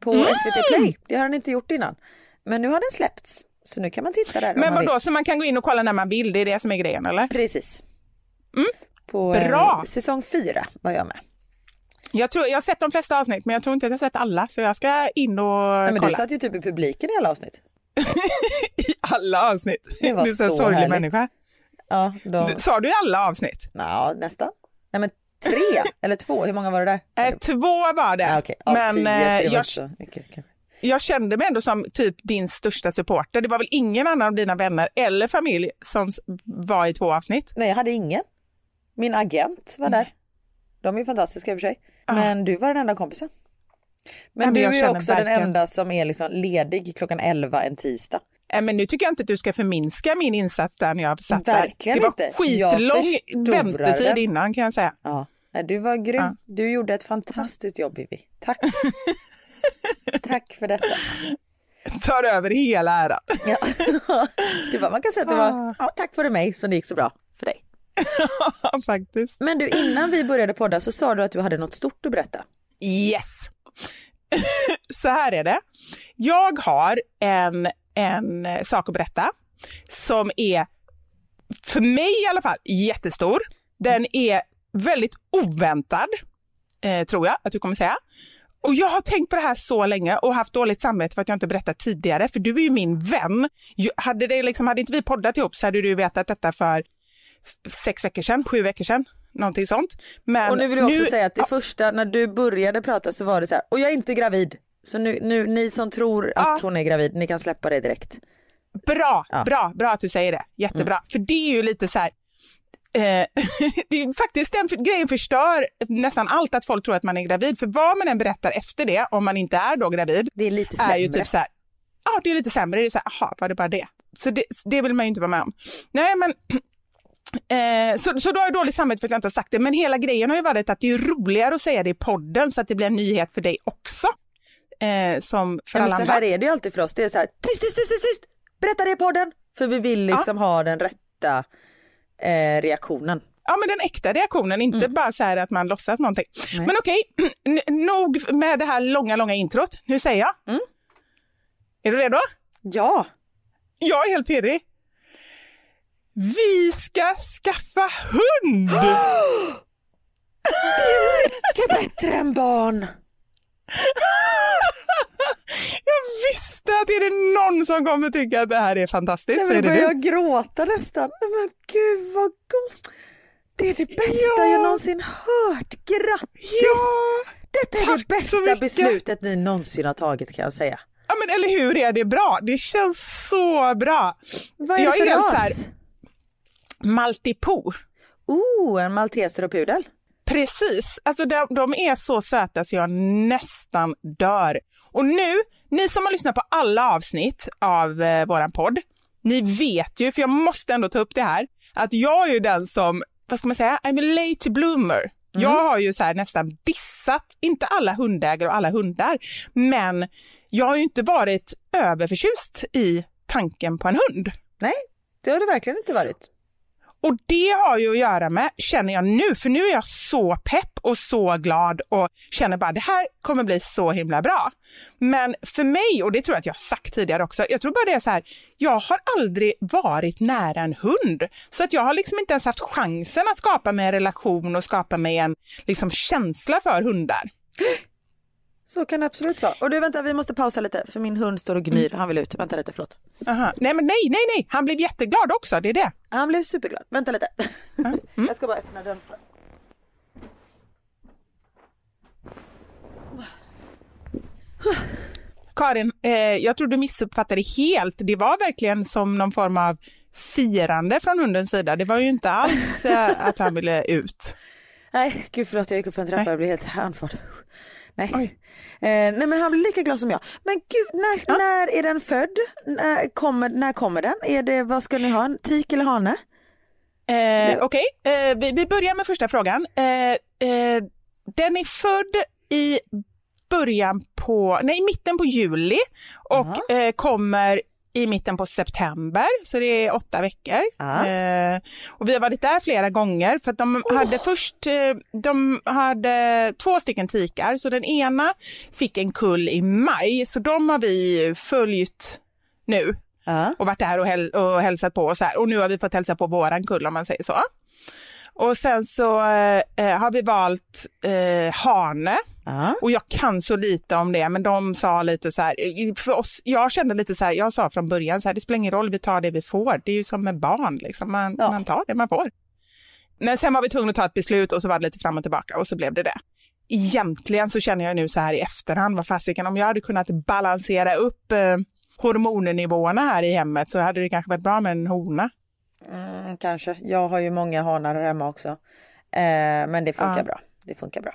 På Mm. SVT Play. Det har den inte gjort innan. Men nu har den släppts. Så nu kan man titta där Men vadå, så man kan gå in och kolla när man vill, det är det som är grejen eller? Precis. På eh, Bra. säsong fyra var jag med. Jag, tror, jag har sett de flesta avsnitt men jag tror inte att jag har sett alla så jag ska in och Nej, men du kolla. satt ju typ i publiken i alla avsnitt. *laughs* I alla avsnitt. Det var du är så, så sorglig härligt. människa. Ja, då... Sa du i alla avsnitt? ja nästan. Nej men tre *laughs* eller två, hur många var det där? Eh, två var det. Ja, okej. Av men tio, eh, jag, mycket kanske. jag kände mig ändå som typ din största supporter. Det var väl ingen annan av dina vänner eller familj som var i två avsnitt? Nej, jag hade ingen. Min agent var där. De är ju fantastiska i och för sig. Ja. Men du var den enda kompisen. Men men du är också den verkligen- enda som är liksom ledig klockan 11 en tisdag. Eh, Men nu tycker jag inte att du ska förminska min insats där när jag satt Verkligen där. Det var inte. Skitlång väntetid den. innan kan jag säga. Ja. Du var grym. Ja. Du gjorde ett fantastiskt jobb Vivi. Tack. *laughs* Tack för detta. Tar över hela äran. Ja. *laughs* Det var, man kan säga att det var ja, tack vare mig som det gick så bra för dig. *laughs* Faktiskt. Men du innan vi började podda så sa du att du hade något stort att berätta. Yes. *laughs* Så här är det. Jag har en, en sak att berätta som är, för mig i alla fall, jättestor. Den är väldigt oväntad, eh, tror jag att du kommer säga. Och jag har tänkt på det här så länge och haft dåligt samvete för att jag inte berättat tidigare, för du är ju min vän. Hade, det liksom, hade inte vi poddat ihop så hade du vetat detta för sex veckor sedan, sju veckor sedan, någonting sånt. Men Och nu vill jag också nu- säga att det första när du började prata så var det så här, och jag är inte gravid. Så nu, nu ni som tror Ja. att hon är gravid, ni kan släppa det direkt. Bra, Ja. bra, bra att du säger det. Jättebra. För det är ju lite så här, eh, *laughs* det är faktiskt den grejen förstör nästan allt att folk tror att man är gravid. För vad man än berättar efter det, om man inte är då gravid, Det är lite är sämre. ju typ så här, ja det är lite sämre. Det är så här, aha, var det bara det? Så det, det vill man ju inte vara med om. Nej men *clears throat* Eh, så, så då har jag dåligt samvete för att jag inte har sagt det. Men hela grejen har ju varit att det är roligare att säga det i podden så att det blir en nyhet för dig också. Eh, som för Ja, alla så andra. här är det ju alltid för oss. Det är så här, tyst, tyst, tyst, tyst, berätta det i podden. För vi vill liksom ha den rätta eh, reaktionen. Ja, men den äkta reaktionen, inte bara så här att man låtsas någonting. Nej. Men okej, *clears throat* nog med det här långa, långa introt. Nu säger jag. Mm. Är du redo? Ja, Jag är helt pirrig. Vi ska skaffa hund! *gasps* mycket bättre än barn. *laughs* Jag visste att är det någon som kommer tycka att det här är fantastiskt Nej, så men är då det du. jag gråta nästan. Nej, men gud vad gott. Det är det bästa Ja. jag någonsin hört. Grattis! Ja, Detta är tack det så bästa beslutet ni någonsin har tagit kan jag säga. ja, men eller hur är det bra? Det känns så bra. Vad är Jag det för är helt ras? Maltipoo. Oh, en malteser och pudel. Precis, alltså de, de är så söta så jag nästan dör. Och nu, ni som har lyssnat på alla avsnitt av eh, våran podd, ni vet ju, för jag måste ändå ta upp det här, att jag är ju den som, vad ska man säga, I'm a late bloomer. Jag har ju så här nästan dissat, inte alla hundägare och alla hundar, men jag har ju inte varit överförtjust i tanken på en hund. Nej, det har det verkligen inte varit. Och det har ju att göra med, känner jag nu, för nu är jag så pepp och så glad och känner bara det här kommer bli så himla bra. Men för mig, och det tror jag att jag har sagt tidigare också, jag tror bara det är så här, jag har aldrig varit nära en hund. Så att jag har liksom inte ens haft chansen att skapa mig en relation och skapa mig en liksom, känsla för hundar. Så kan det absolut vara. Och du vänta, vi måste pausa lite för min hund står och gnyr. Han vill ut. Vänta lite, förlåt. Aha. Nej, men nej, nej, nej, han blev jätteglad också, det är det. Han blev superglad. Vänta lite. *laughs* Jag ska bara öppna dörren. Karin, eh, jag tror du missuppfattade helt. Det var verkligen som någon form av firande från hundens sida. Det var ju inte alls eh, att han ville ut. *laughs* Nej, gud förlåt jag gick upp för en trappa och blev helt andfådd. Nej. Eh, nej men han blir lika glad som jag. Men gud, när, när är den född? När kommer, när kommer den? Är det, vad ska ni ha, tik eller hane? Eh, Okej, eh, vi, vi börjar med första frågan. Eh, eh, den är född i början på, nej, mitten på juli och eh, kommer i mitten på september, så det är åtta veckor. Ja. Eh, och vi har varit där flera gånger för att de hade först, eh, de hade två stycken tikar, så den ena fick en kull i maj, så de har vi följt nu Ja. och varit där och, häl och hälsat på och så här. Och nu har vi fått hälsa på våran kull om man säger så. Och sen så eh, har vi valt eh, hane. Ja. Och jag kan så lite om det, men de sa lite så här, för oss, jag kände lite så här, jag sa från början så här, det spelar ingen roll, vi tar det vi får. Det är ju som med barn, liksom. man, Ja. man tar det man får. Men sen var vi tvungna att ta ett beslut och så var det lite fram och tillbaka och så blev det det. Egentligen så känner jag nu så här i efterhand, vad fasiken, om jag hade kunnat balansera upp eh, hormonnivåerna här i hemmet så hade det kanske varit bra med en hona. Mm, kanske. Jag har ju många hanar här hemma också. Eh, men det funkar Ja. bra. Det funkar bra.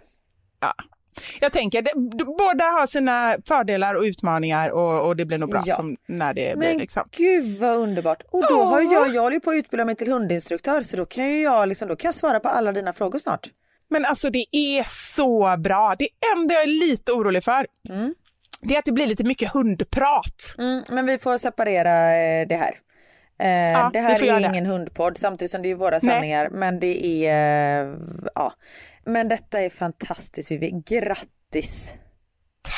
Jag tänker, det, båda har sina fördelar och utmaningar och, och det blir nog bra Ja. som när det blir Men liksom. gud vad underbart. Och då Ja. har jag, jag håller på att utbilda mig till hundinstruktör så då kan ju jag liksom, då kan jag svara på alla dina frågor snart. Men alltså det är så bra. Det enda jag är lite orolig för, Mm. det är att det blir lite mycket hundprat. Mm, men vi får separera eh, det här. Eh, Ja, det här är det. ingen hundpodd samtidigt som det är våra Nej. sanningar men det är, eh, ja. Men detta är fantastiskt Vivi, grattis!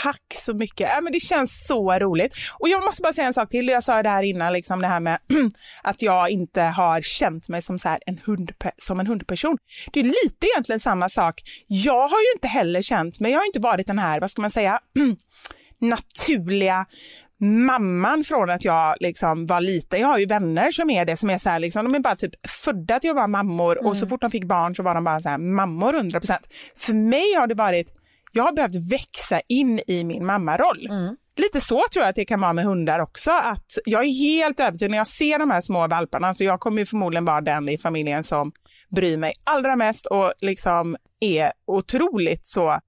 Tack så mycket. Ja, men det känns så roligt. Och jag måste bara säga en sak till. Jag sa det här innan, liksom det här med *clears throat* att jag inte har känt mig som, så här en, hundpe- som en hundperson. Det är lite egentligen samma sak. Jag har ju inte heller känt mig, jag har inte varit den här, vad ska man säga, *clears throat* naturliga mamman från att jag liksom var liten. Jag har ju vänner som är det, som är så här, liksom, de är bara typ födda till att vara mammor och så fort de fick barn så var de bara så här, mammor 100%. För mig har det varit, jag har behövt växa in i min mammaroll. Lite så tror jag att det kan vara med hundar också. Att jag är helt övertygad när jag ser de här små valparna, så jag kommer ju förmodligen vara den i familjen som bryr mig allra mest och liksom är otroligt så,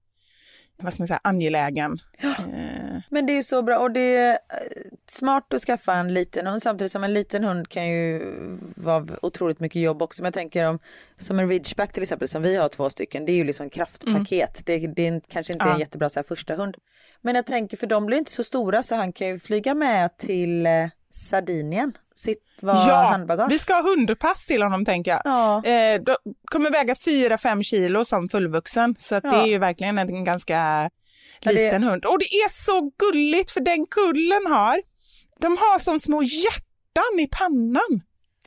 vad ska man säga, angelägen. Eh, Men det är ju så bra och det är eh, smart att skaffa en liten hund samtidigt som en liten hund kan ju vara otroligt mycket jobb också. Men jag tänker om som en ridgeback till exempel som vi har två stycken, det är ju liksom kraftpaket. Det, det är kanske inte är en Ja. jättebra så här, första hund. Men jag tänker för de blir inte så stora så han kan ju flyga med till eh, Sardinien, sitt var ja, handbagage. vi ska ha hundpass till honom tänker jag. Ja. Eh, då kommer väga 4-5 kilo som fullvuxen, så att det Ja. är ju verkligen en ganska Ja, det- liten hund. Och det är så gulligt för den kullen har, de har som små hjärtan i pannan.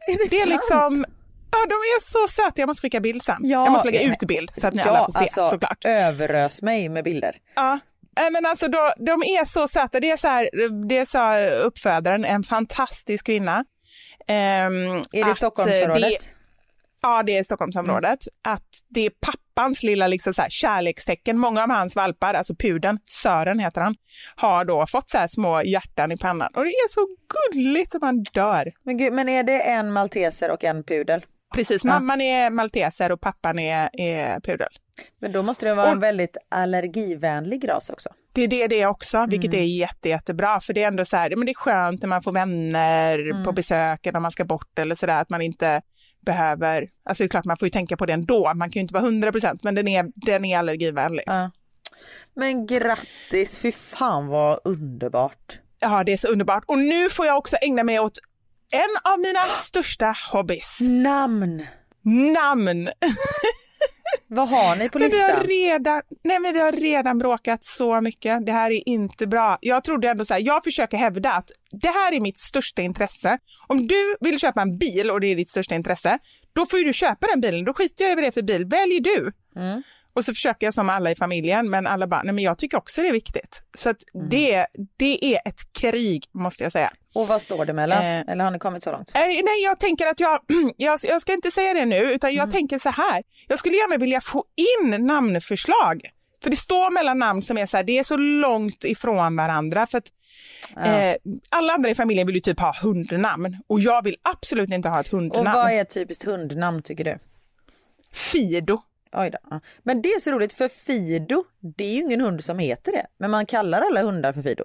Är det, Det är sant? liksom, ja de är så söta, jag måste skicka bild sen. Ja, jag måste lägga ut bild så att ni ja, alla får se alltså, såklart. överös mig med bilder. Ja. Nej, Men alltså då, de är så söta. Det är så här, det sa uppfödaren, en fantastisk kvinna. Ehm, Är det att, Stockholmsområdet? det- Ja, det är Stockholmsområdet. Att det är pappans lilla liksom så här, kärlekstecken. Många av hans valpar, alltså pudeln, Sören heter han, har då fått så här små hjärtan i pannan. Och det är så gulligt som man dör. Men, gud, men är det en malteser och en pudel? Precis, Ja. mamman är malteser och pappan är, är pudel. Men då måste det vara en Och- väldigt allergivänlig ras också. Det är det det är också, vilket Mm. är jätte, jättebra. För det är ändå så här, men det är skönt när man får vänner Mm. på besök eller när man ska bort eller sådär, att man inte behöver, alltså det är klart man får ju tänka på det ändå, man kan ju inte vara 100 procent, men den är, den är allergivänlig. Ja. Men grattis, fy fan vad underbart. Ja, det är så underbart. Och nu får jag också ägna mig åt en av mina största hobbys. Namn! Namn! *laughs* Vad har ni på Men vi har, listan? redan, nej men vi har redan bråkat så mycket. Det här är inte bra. Jag trodde ändå så här, jag försöker hävda att det här är mitt största intresse. Om du vill köpa en bil och det är ditt största intresse, då får du köpa den bilen. Då skiter jag över det för bil. Välj du. Mm. Och så försöker jag som alla i familjen, men alla bara, nej men jag tycker också det är viktigt. Så Mm. det, det är ett krig, måste jag säga. Och vad står det mellan? Eh. Eller har ni kommit så långt? Eh, Nej, jag tänker att jag, *clears throat* jag, jag ska inte säga det nu, utan jag tänker så här. Jag skulle gärna vilja få in namnförslag. För det står mellan namn som är så här, det är så långt ifrån varandra. För att eh, alla andra i familjen vill ju typ ha hundnamn och jag vill absolut inte ha ett Och hundnamn. vad är ett typiskt hundnamn tycker du? Fido. Oj då. Men det är så roligt för Fido, det är ju ingen hund som heter det. Men man kallar alla hundar för Fido.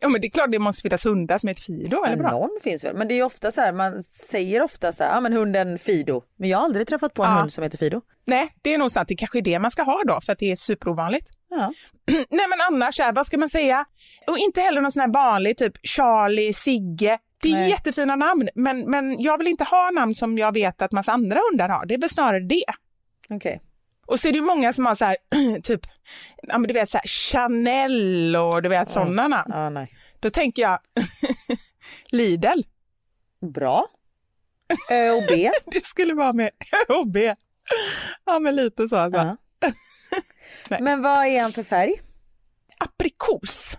Ja, men det är klart det måste finnas hundar som heter Fido, eller bra? någon finns väl. Men det är ofta så här, man säger ofta så här, ja men hunden Fido. Men jag har aldrig träffat på en Ja. hund som heter Fido. Nej, det är nog sant. Det kanske är det man ska ha då, för att det är superovanligt. *clears throat* Ja. Nej men annars, här, vad ska man säga? Och inte heller någon sån här vanlig typ Charlie, Sigge. Det är Nej. jättefina namn, men, men jag vill inte ha namn som jag vet att massa andra hundar har. Det är väl snarare det. Okej. Och så är det ju många som har så här, *clears throat* typ, ja men du vet så här, Chanel och du vet sådana namn. Ja, nej. Då tänker jag *laughs* Lidl. Bra. Ö och B. *laughs* Det skulle vara med Ö och B. Ja men lite så. Alltså. Ja. *laughs* Nej. Men vad är han för färg? Aprikos.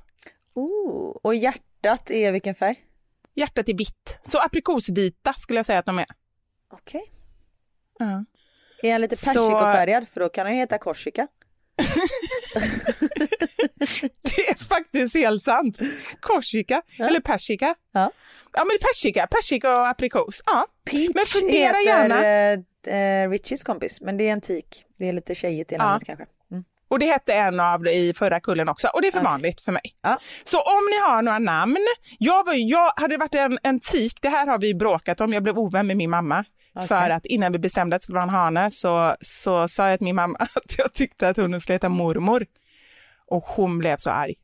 Oh, och hjärtat är vilken färg? Hjärtat är vitt. Så aprikosvita skulle jag säga att de är. Okej. Ja. Är han lite Så- persikofärgad? För då kan han heta Korsika. *laughs* Det är faktiskt helt sant. Korsika, eller persika. Ja. Ja men persika, persika och aprikos. Ja. Peach Men fundera heter gärna. eh, Richies kompis, men det är en tik. Det är lite tjejigt i namnet kanske. Mm. Och det hette en av i förra kullen också och det är för Okej. vanligt för mig. Ja. Så om ni har några namn, jag, var, jag hade varit en, en tik, det här har vi bråkat om, jag blev ovän med min mamma. Okej. För att innan vi bestämde att det skulle vara en hane så, så sa jag till min mamma *laughs* att jag tyckte att hunden skulle heta mormor. Och hon blev så arg.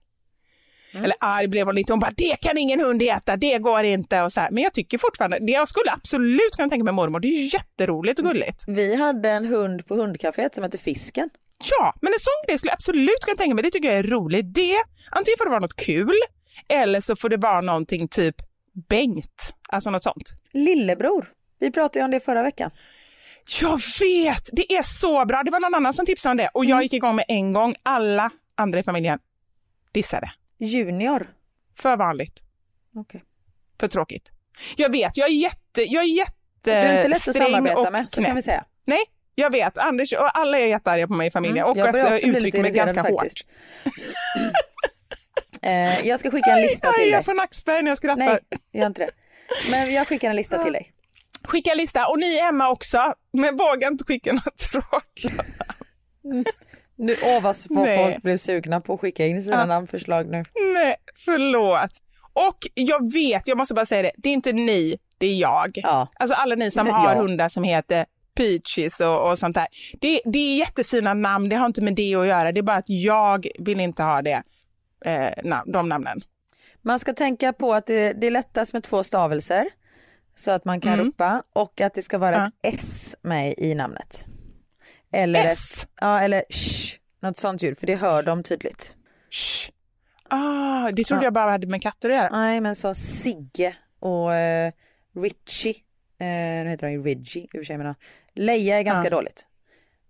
Mm. Eller arg blev hon inte, hon bara det kan ingen hund heta, det går inte. Och så här. Men jag tycker fortfarande, jag skulle absolut kunna tänka mig mormor, det är ju jätteroligt och gulligt. Vi hade en hund på hundcaféet som hette Fisken. Ja, men en sån grej skulle jag absolut kunna tänka mig. Det tycker jag är roligt. Det, antingen får det vara något kul eller så får det vara någonting typ Bengt, alltså något sånt. Lillebror. Vi pratade ju om det förra veckan. Jag vet, det är så bra. Det var någon annan som tipsade om det och jag gick igång med en gång. Alla andra i familjen dissade. Junior. För vanligt, Okej. för tråkigt. Jag vet, jag är jätte, jag är jätte Du är inte lätt att samarbeta och med, så kan vi säga. Nej, jag vet. Anders och alla är jättearga på mig i familjen och Mm, jag att börjar jag bli lite uttrycker mig ganska faktiskt. hårt. *laughs* Eh, jag ska skicka en lista Aj, till dig. jag får nackspärr när jag skrattar. Nej, gör inte det. Men jag skickar en lista till dig. Skicka en lista och ni hemma också, men våga inte skicka något tråkigt. *laughs* Nu, åh vad folk blev sugna på att skicka in sina Ja. namnförslag nu. Nej, förlåt. Och jag vet, jag måste bara säga det, det är inte ni, det är jag. Ja. Alltså alla ni som Ja. har hundar som heter Peaches och, och sånt där. Det, det är jättefina namn, det har inte med det att göra, det är bara att jag vill inte ha det, eh, nam- de namnen. Man ska tänka på att det, det är lättast med två stavelser så att man kan Mm. ropa och att det ska vara Ja. ett S med i namnet. Eller ett, S? ja, eller sh, något sånt ljud för det hör de tydligt. Shh. Ah, det trodde Ja. jag bara hade med katter att göra. Nej men så Sigge och eh, Richie, eh, nu heter han ju Ridgie, i och för sig, men, Leia är ganska Ja. dåligt.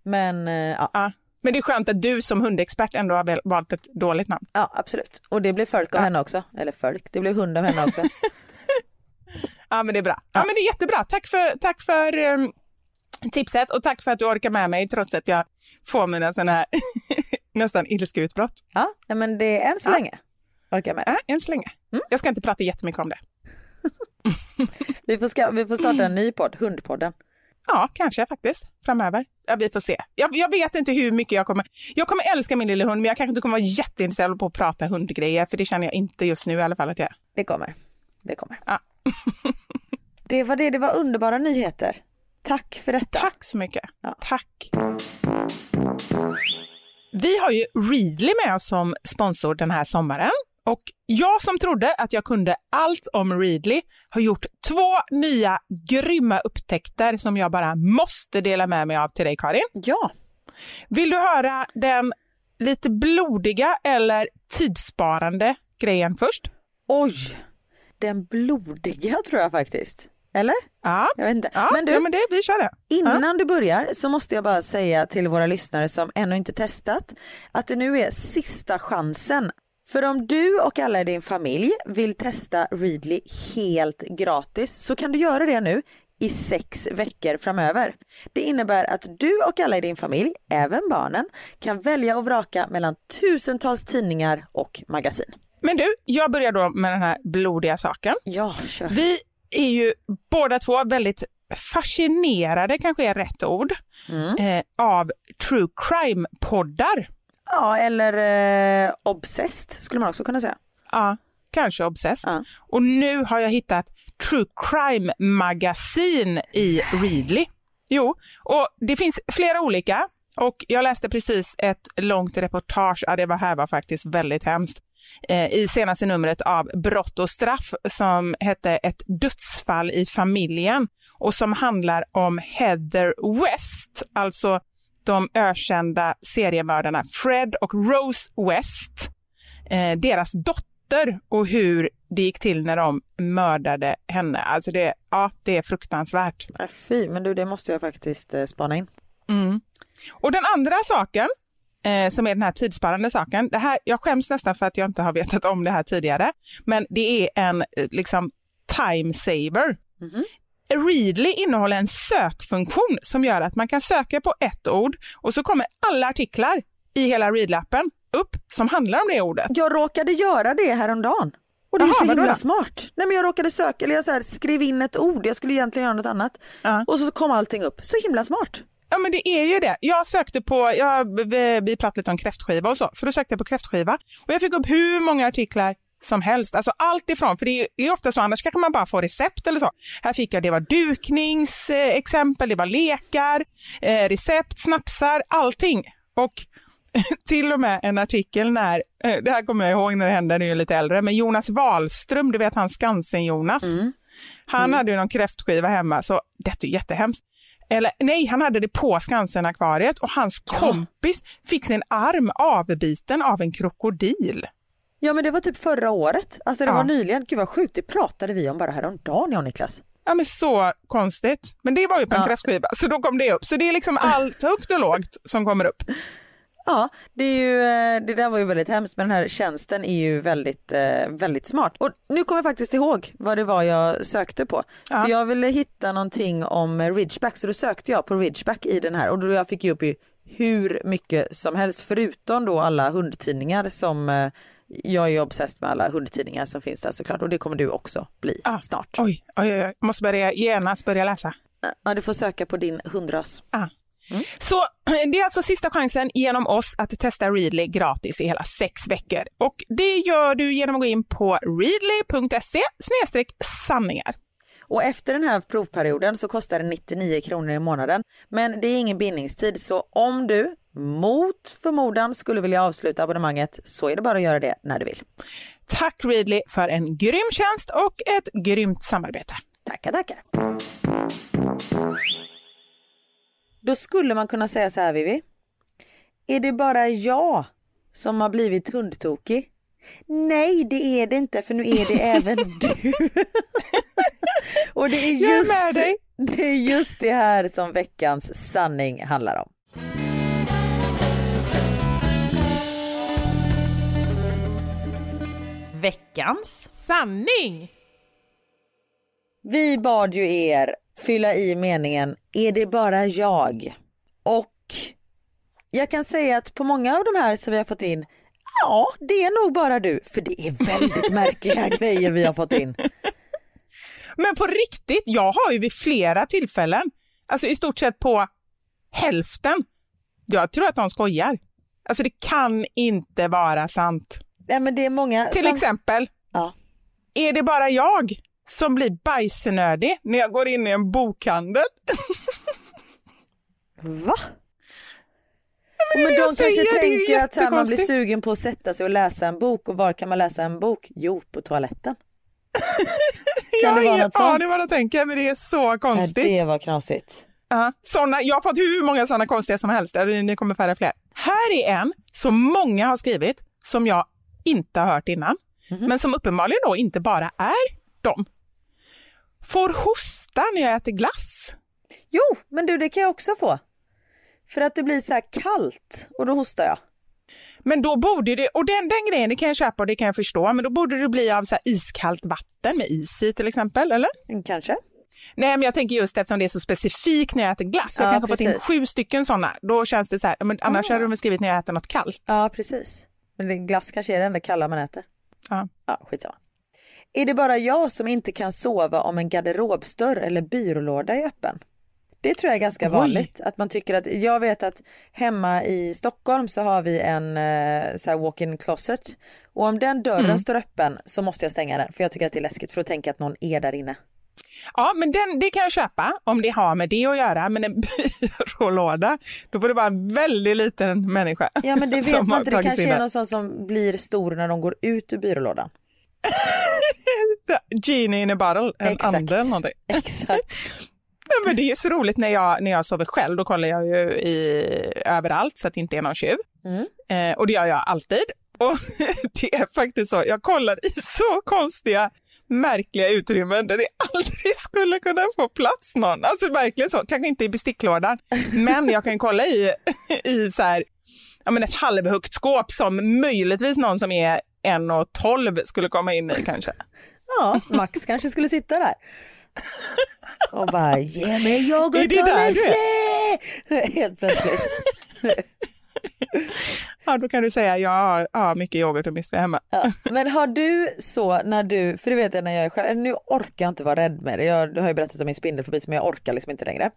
Men eh, ja, Ja. Men det är skönt att du som hundexpert ändå har valt ett dåligt namn. ja absolut. Och det blev folk av henne också. Eller folk, det blev hund av henne också. *laughs* Ja men det är bra. Ja, men det är jättebra. Tack för, tack för ehm, tipset och tack för att du orkar med mig trots att jag får mina sådana här *laughs* nästan ilskeutbrott. ja, nej, men det är än så Ja. länge. Orkar med. Ja, än så länge. Jag ska inte prata jättemycket om det. *laughs* Vi får, ska, vi får starta en ny podd, Hundpodden. Ja, kanske faktiskt framöver. Ja, vi får se. Jag, jag vet inte hur mycket jag kommer... Jag kommer älska min lilla hund, men jag kanske inte kommer vara jätteintresserad på att prata hundgrejer, för det känner jag inte just nu i alla fall att jag är. Det kommer. Det kommer. Ja. *laughs* det var det, det var underbara nyheter. Tack för detta. Tack så mycket. Ja. Tack. Vi har ju Readly med oss som sponsor den här sommaren. Och jag som trodde att jag kunde allt om Readly har gjort två nya grymma upptäckter som jag bara måste dela med mig av till dig Karin. Ja, Vill du höra den lite blodiga eller tidssparande grejen först? oj. Den blodiga tror jag faktiskt. Eller? Ja, Jag vet inte. ja men du, ja, men det, vi kör det. innan du börjar så måste jag bara säga till våra lyssnare som ännu inte testat att det nu är sista chansen. För om du och alla i din familj vill testa Readly helt gratis så kan du göra det nu i sex veckor framöver. Det innebär att du och alla i din familj, även barnen, kan välja och vraka mellan tusentals tidningar och magasin. Men du, jag börjar då med den här blodiga saken. Ja, kör. Vi är ju båda två väldigt fascinerade, kanske är rätt ord, Mm. eh, av true crime-poddar. Ja, eller eh, obsessed skulle man också kunna säga. Ja, kanske obsessed. Ja. Och nu har jag hittat true crime-magasin i Readly. Jo, och det finns flera olika och jag läste precis ett långt reportage, ja det var här var faktiskt väldigt hemskt, i senaste numret av Brott och straff som hette Ett dödsfall i familjen och som handlar om Heather West, alltså de ökända seriemördarna Fred och Rose West, eh, deras dotter och hur det gick till när de mördade henne. Alltså det, ja, det är fruktansvärt. Fy, men du det måste jag faktiskt eh, spana in. Mm. Och den andra saken, eh, som är den här tidssparande saken, det här, jag skäms nästan för att jag inte har vetat om det här tidigare, men det är en eh, liksom time saver. Mm. Readly innehåller en sökfunktion som gör att man kan söka på ett ord och så kommer alla artiklar i hela Readlappen upp som handlar om det ordet. Jag råkade göra det häromdagen. Och det är Aha, så himla smart. Nej men jag råkade söka, eller jag så här, skrev in ett ord, jag skulle egentligen göra något annat. Uh. Och så kom allting upp. Så himla smart. Ja men det är ju det. Jag sökte på, jag, vi pratade lite om kräftskiva och så, så då sökte jag på kräftskiva och jag fick upp hur många artiklar som helst. Alltså allt ifrån, för det är, det är ofta så, annars kanske man bara får recept eller så. Här fick jag, det var dukningsexempel, det var lekar, eh, recept, snapsar, allting. Och *laughs* till och med en artikel när, eh, det här kommer jag ihåg när det hände, nu är jag lite äldre, men Jonas Wahlström, du vet han Skansen-Jonas, mm. han mm. hade ju någon kräftskiva hemma, så detta är jättehemskt. Eller nej, han hade det på Skansen-akvariet och hans ja. kompis fick sin arm avbiten av en krokodil. Ja men det var typ förra året, alltså det ja. var nyligen, gud vad sjukt, det pratade vi om bara häromdagen jag och Niklas. Ja men så konstigt. Men det var ju på en ja. kräftskiva, så då kom det upp. Så det är liksom allt högt och lågt som kommer upp. Ja, det, är ju, eh, det där var ju väldigt hemskt men den här tjänsten är ju väldigt, eh, väldigt smart. Och nu kommer jag faktiskt ihåg vad det var jag sökte på. Ja. För jag ville hitta någonting om Ridgeback så då sökte jag på Ridgeback i den här och då jag fick ju upp ju hur mycket som helst förutom då alla hundtidningar som eh, jag är obsessed med alla hundtidningar som finns där såklart och det kommer du också bli ah, snart. Oj, oj, oj, jag måste börja genast börja läsa. Ja, du får söka på din hundras. Ah. Mm. Så *clears throat* det är alltså sista chansen genom oss att testa Readly gratis i hela sex veckor. Och det gör du genom att gå in på readly.se sanningar. Och efter den här provperioden så kostar det 99 kronor i månaden. Men det är ingen bindningstid så om du mot förmodan skulle vilja avsluta abonnemanget så är det bara att göra det när du vill. Tack Readly för en grym tjänst och ett grymt samarbete. Tackar, tackar. Då skulle man kunna säga så här Vivi. Är det bara jag som har blivit hundtokig? Nej, det är det inte, för nu är det även *laughs* du. Och det är, just, är det är just det här som veckans sanning handlar om. Veckans sanning! Vi bad ju er fylla i meningen är det bara jag? Och jag kan säga att på många av de här som vi har fått in, ja det är nog bara du, för det är väldigt *laughs* märkliga grejer vi har fått in. Men på riktigt, jag har ju vid flera tillfällen, alltså i stort sett på hälften, jag tror att de skojar. Alltså det kan inte vara sant. Ja, men det är många Till som... exempel, ja. är det bara jag som blir bajsnödig när jag går in i en bokhandel. Va? Men, men de kanske tänker att här, man blir sugen på att sätta sig och läsa en bok och var kan man läsa en bok? Jo, på toaletten. *laughs* kan det vara något sånt? Ja, det är vad de tänker, men det är så konstigt. Ja, det var knasigt. Uh, såna, jag har fått hur många sådana konstiga som helst, ni kommer färre fler. Här är en som många har skrivit som jag inte har hört innan, mm -hmm. men som uppenbarligen då inte bara är dem. Får hosta när jag äter glass. Jo, men du det kan jag också få. För att det blir så här kallt och då hostar jag. Men då borde det, och den, den grejen det kan jag köpa och det kan jag förstå, men då borde det bli av så iskallt vatten med is i till exempel, eller? Mm, kanske. Nej, men jag tänker just eftersom det är så specifikt när jag äter glass. Jag ja, kanske precis. fått in sju stycken sådana. Då känns det så här, men annars ah. hade de skrivit när jag äter något kallt. Ja, precis. Men glass kanske är det enda kalla man äter. Ja. Ja, skitsamma. Är det bara jag som inte kan sova om en garderobsdörr eller byrålåda är öppen? Det tror jag är ganska Oj. vanligt. Att man tycker att, jag vet att hemma i Stockholm så har vi en eh, så walk-in closet och om den dörren mm. står öppen så måste jag stänga den för jag tycker att det är läskigt för att tänka att någon är där inne. Ja, men den, det kan jag köpa om det har med det att göra. Men en *laughs* byrålåda, då får det vara en väldigt liten människa. Ja men det *laughs* vet man inte, det kanske är någon sån som blir stor när de går ut ur byrålådan. *laughs* Genie in a bottle, en Exakt. ande eller någonting. Exakt. Nej, men det är så roligt när jag, när jag sover själv, då kollar jag ju i, överallt så att det inte är någon tjuv. Mm. Eh, och det gör jag alltid. Och *laughs* det är faktiskt så, jag kollar i så konstiga, märkliga utrymmen där det aldrig skulle kunna få plats någon. Alltså verkligen så, kanske inte i besticklådan, men jag kan kolla i, *laughs* i så här, ja, men ett halvhögt skåp som möjligtvis någon som är 1,12 skulle komma in i kanske. Ja, Max kanske skulle sitta där. Och bara, ge mig yoghurt och du Nestlé! Helt plötsligt. *laughs* Ja, då kan du säga jag har ja, mycket yoghurt och müsli hemma. Ja. Men har du så när du, för det vet jag när jag är själv, nu orkar jag inte vara rädd med det, jag har ju berättat om min spindelfobi men jag orkar liksom inte längre.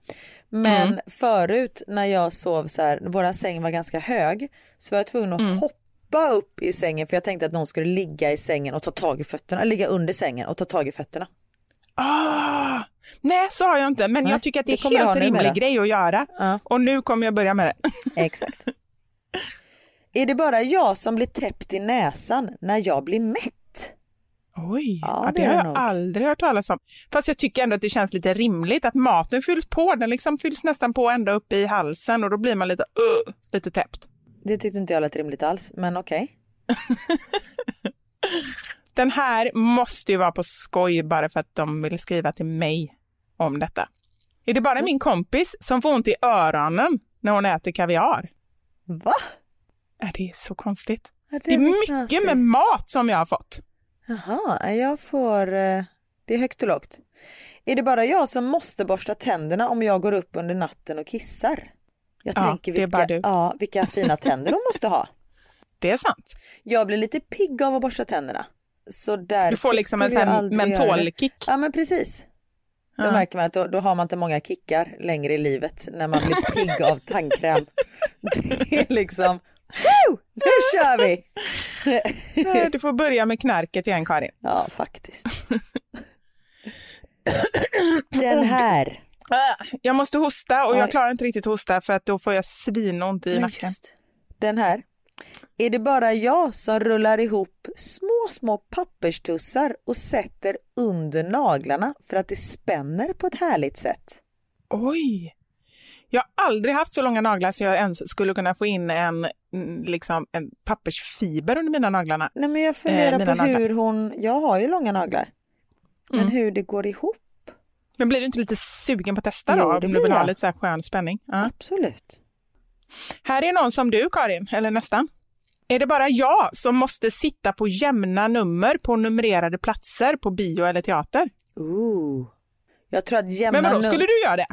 Men Mm. förut när jag sov så här, våra säng var ganska hög, så var jag tvungen att Mm. hoppa upp i sängen för jag tänkte att någon skulle ligga i sängen och ta tag i fötterna, ligga under sängen och ta tag i fötterna. Ah, nej, så har jag inte, men Nej, jag tycker att det är helt rimlig grej att göra. Ja. Och nu kommer jag börja med det. *laughs* Exakt. är det bara jag som blir täppt i näsan när jag blir mätt? Oj, Ja, det det har jag nog. aldrig hört talas om. Fast jag tycker ändå att det känns lite rimligt att maten fylls på. Den liksom fylls nästan på ända upp i halsen och då blir man lite, uh, lite täppt. Det tyckte inte jag lät rimligt alls, men okej. *laughs* Den här måste ju vara på skoj bara för att de vill skriva till mig om detta. Är det bara Mm. min kompis som får ont i öronen när hon äter kaviar? Va? Är det är så konstigt? Ja, Det är väl mycket knasigt. med mat som jag har fått. Jaha, jag får... eh, Det är högt och lågt. Är det bara jag som måste borsta tänderna om jag går upp under natten och kissar? Jag Ja, tänker vilka. Ja, vilka fina tänder de måste ha. *laughs* Det är sant. Jag blir lite pigg av att borsta tänderna. Så därför Du får liksom en sån mentolkick. Ja men precis. Då Ja. märker man att då, då har man inte många kickar längre i livet när man blir pigg av tandkräm. *laughs* *laughs* Det är liksom, Woo! nu kör vi! Du får börja med knarket igen, Karin. Ja, faktiskt. Den här. Jag måste hosta och Oj. jag klarar inte riktigt hosta för att då får jag svinont i nacken. just. Den här. Är det bara jag som rullar ihop små, små papperstussar och sätter under naglarna för att det spänner på ett härligt sätt? Oj! Jag har aldrig haft så långa naglar så jag ens skulle kunna få in en, mm, liksom, en pappersfiber under mina naglarna. Nej men jag funderar Eh, på naglar. hur hon, jag har ju långa naglar, men Mm. hur det går ihop. Men blir du inte lite sugen på att testa Jo, då? det Om du blir vill ha jag. lite så här skön spänning. Ja. Absolut. Här är någon som du, Karin, eller nästan. Är det bara jag som måste sitta på jämna nummer på numrerade platser på bio eller teater? Ooh. Jag tror att jämna Men vadå, skulle du göra det?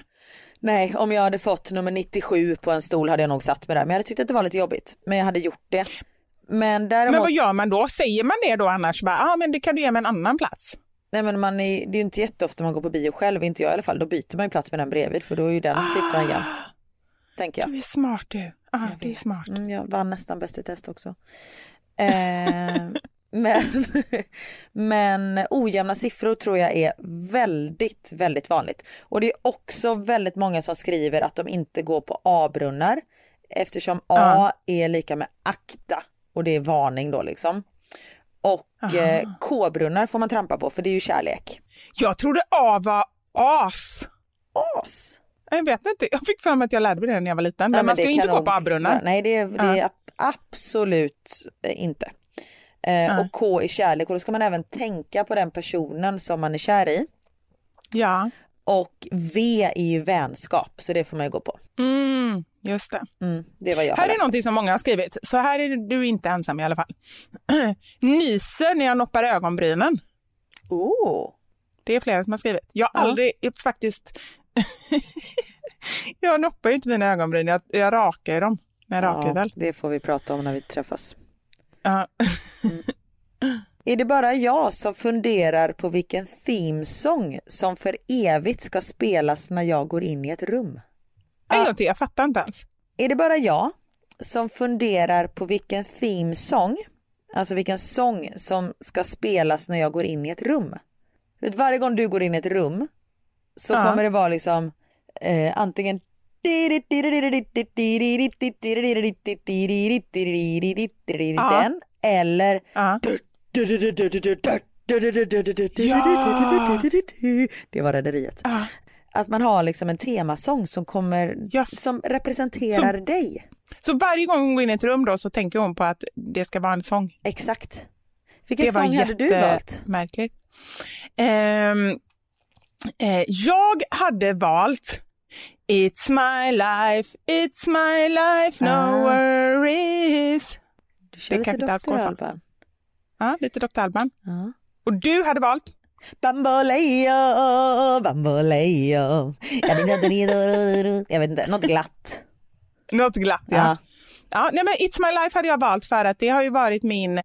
Nej, om jag hade fått nummer 97 på en stol hade jag nog satt mig där. Men jag hade tyckt att det var lite jobbigt. Men jag hade gjort det. Men däremot, Men vad gör man då? Säger man det då annars? Ja, ah, men det kan du ge mig en annan plats. Nej men man är, det är ju inte jätteofta man går på bio själv, inte jag i alla fall. Då byter man ju plats med den bredvid för då är ju den siffran jämn. Tänker jag. Du är smart du. Ja, Jag det är smart. Mm, jag vann nästan bäst i test också. Eh, *laughs* men, men ojämna siffror tror jag är väldigt, väldigt vanligt. Och det är också väldigt många som skriver att de inte går på A-brunnar eftersom A Ja. är lika med akta och det är varning då liksom. Och eh, K-brunnar får man trampa på för det är ju kärlek. Jag trodde A var as. As. Jag vet inte, jag fick för mig att jag lärde mig det när jag var liten. Men, Nej, man det ska inte gå på A-brunnar. Nej, det är, det är ab- absolut eh, inte. Eh, och K är kärlek och då ska man även tänka på den personen som man är kär i. Ja, Och V är ju vänskap, så det får man ju gå på. mm, just det. Mm, det var jag Här hade. är någonting som många har skrivit, så här är du inte ensam i alla fall. *clears throat* Nyser när jag noppar ögonbrynen. Oh. Det är flera som har skrivit. Jag har Ja. aldrig faktiskt... *laughs* jag noppar ju inte mina ögonbryn, jag, jag rakar ju dem med Ja, rakhyvel. det får vi prata om när vi träffas. Ja. *laughs* Är det bara jag som funderar på vilken themesång som för evigt ska spelas när jag går in i ett rum? En gång till, jag fattar inte ens. Är det bara jag som funderar på vilken themesång, alltså vilken sång som ska spelas när jag går in i ett rum? Varje gång du går in i ett rum så Ja. kommer det vara liksom eh, antingen den eller Ja. det var rederiet. Ja. Att man har liksom en temasång som kommer, Ja. som representerar dig. Så varje gång hon går in i ett rum då så tänker hon på att det ska vara en sång. Exakt. Vilken det sång hade du valt? jättemärkligt. Ehm, eh, jag hade valt It's my life, it's my life, no Ah. worries. Du kör det lite Dr. så. Alban. Ja, lite Dr. Alban. Ja. Och du hade valt? Bamboleo, bamboleo. Jag vet inte, något glatt. Något glatt, ja. Ja. ja. nej, men It's my life hade jag valt för att det har ju varit min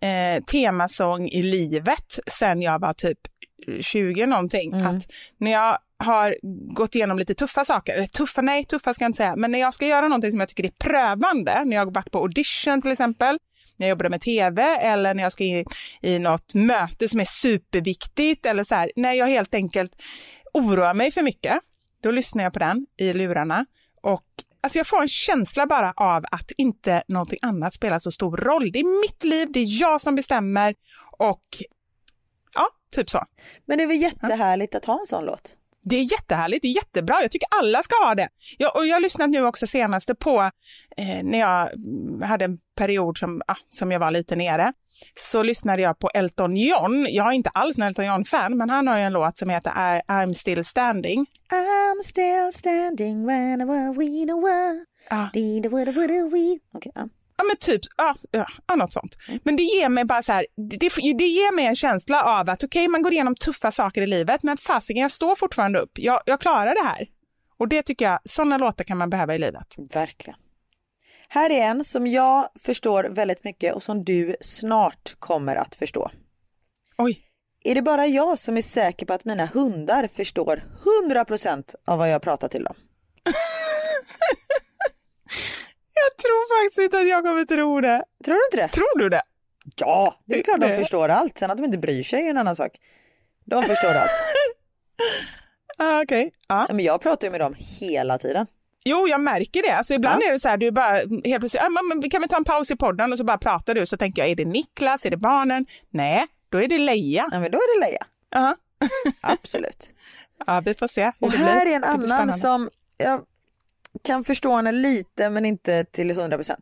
eh, temasång i livet sen jag var typ 20 någonting. Mm. Att när jag har gått igenom lite tuffa saker, eller tuffa, nej tuffa ska jag inte säga, men när jag ska göra någonting som jag tycker är prövande, när jag har varit på audition till exempel, när jag jobbade med tv eller när jag ska in i något möte som är superviktigt eller så här, när jag helt enkelt oroar mig för mycket, då lyssnar jag på den i lurarna och Alltså jag får en känsla bara av att inte någonting annat spelar så stor roll. Det är mitt liv, det är jag som bestämmer och ja, typ så. Men det är väl jättehärligt att ha en sån låt? Det är jättehärligt, det är jättebra. Jag tycker alla ska ha det. Jag, och jag har lyssnat nu också senaste på eh, när jag hade en period som, ah, som jag var lite nere. Så lyssnade jag på Elton John. Jag är inte alls en Elton John-fan, men han har ju en låt som heter I, I'm still standing. I'm still standing when we know what. Ja. Okej, ja. Ja men typ, ja, ja, något sånt. Men det ger mig bara så här, det, det, ger mig en känsla av att okej, man går igenom tuffa saker i livet, men fasiken, jag står fortfarande upp. Jag, jag klarar det här. Och det tycker jag, sådana låtar kan man behöva i livet. Verkligen. Här är en som jag förstår väldigt mycket och som du snart kommer att förstå. Oj. Är det bara jag som är säker på att mina hundar förstår 100% av vad jag pratar till dem? *laughs* Jag tror faktiskt inte att jag kommer tro det. Tror du inte det? Tror du det? Ja, det är klart de förstår allt. Sen att de inte bryr sig är en annan sak. De förstår allt. *laughs* Ah, Okej. Ja. Men jag pratar ju med dem hela tiden. Jo, jag märker det. Alltså, ibland är det så här, du bara helt plötsligt, ah, men, vi kan väl ta en paus i podden och så bara pratar du. Så tänker jag, är det Niklas, är det barnen? Nej, då är det Leia. Ja, men då är det Leia. Ja, Absolut. *laughs* ja vi får se Och här är en annan som jag kan förstå henne lite men inte till 100%.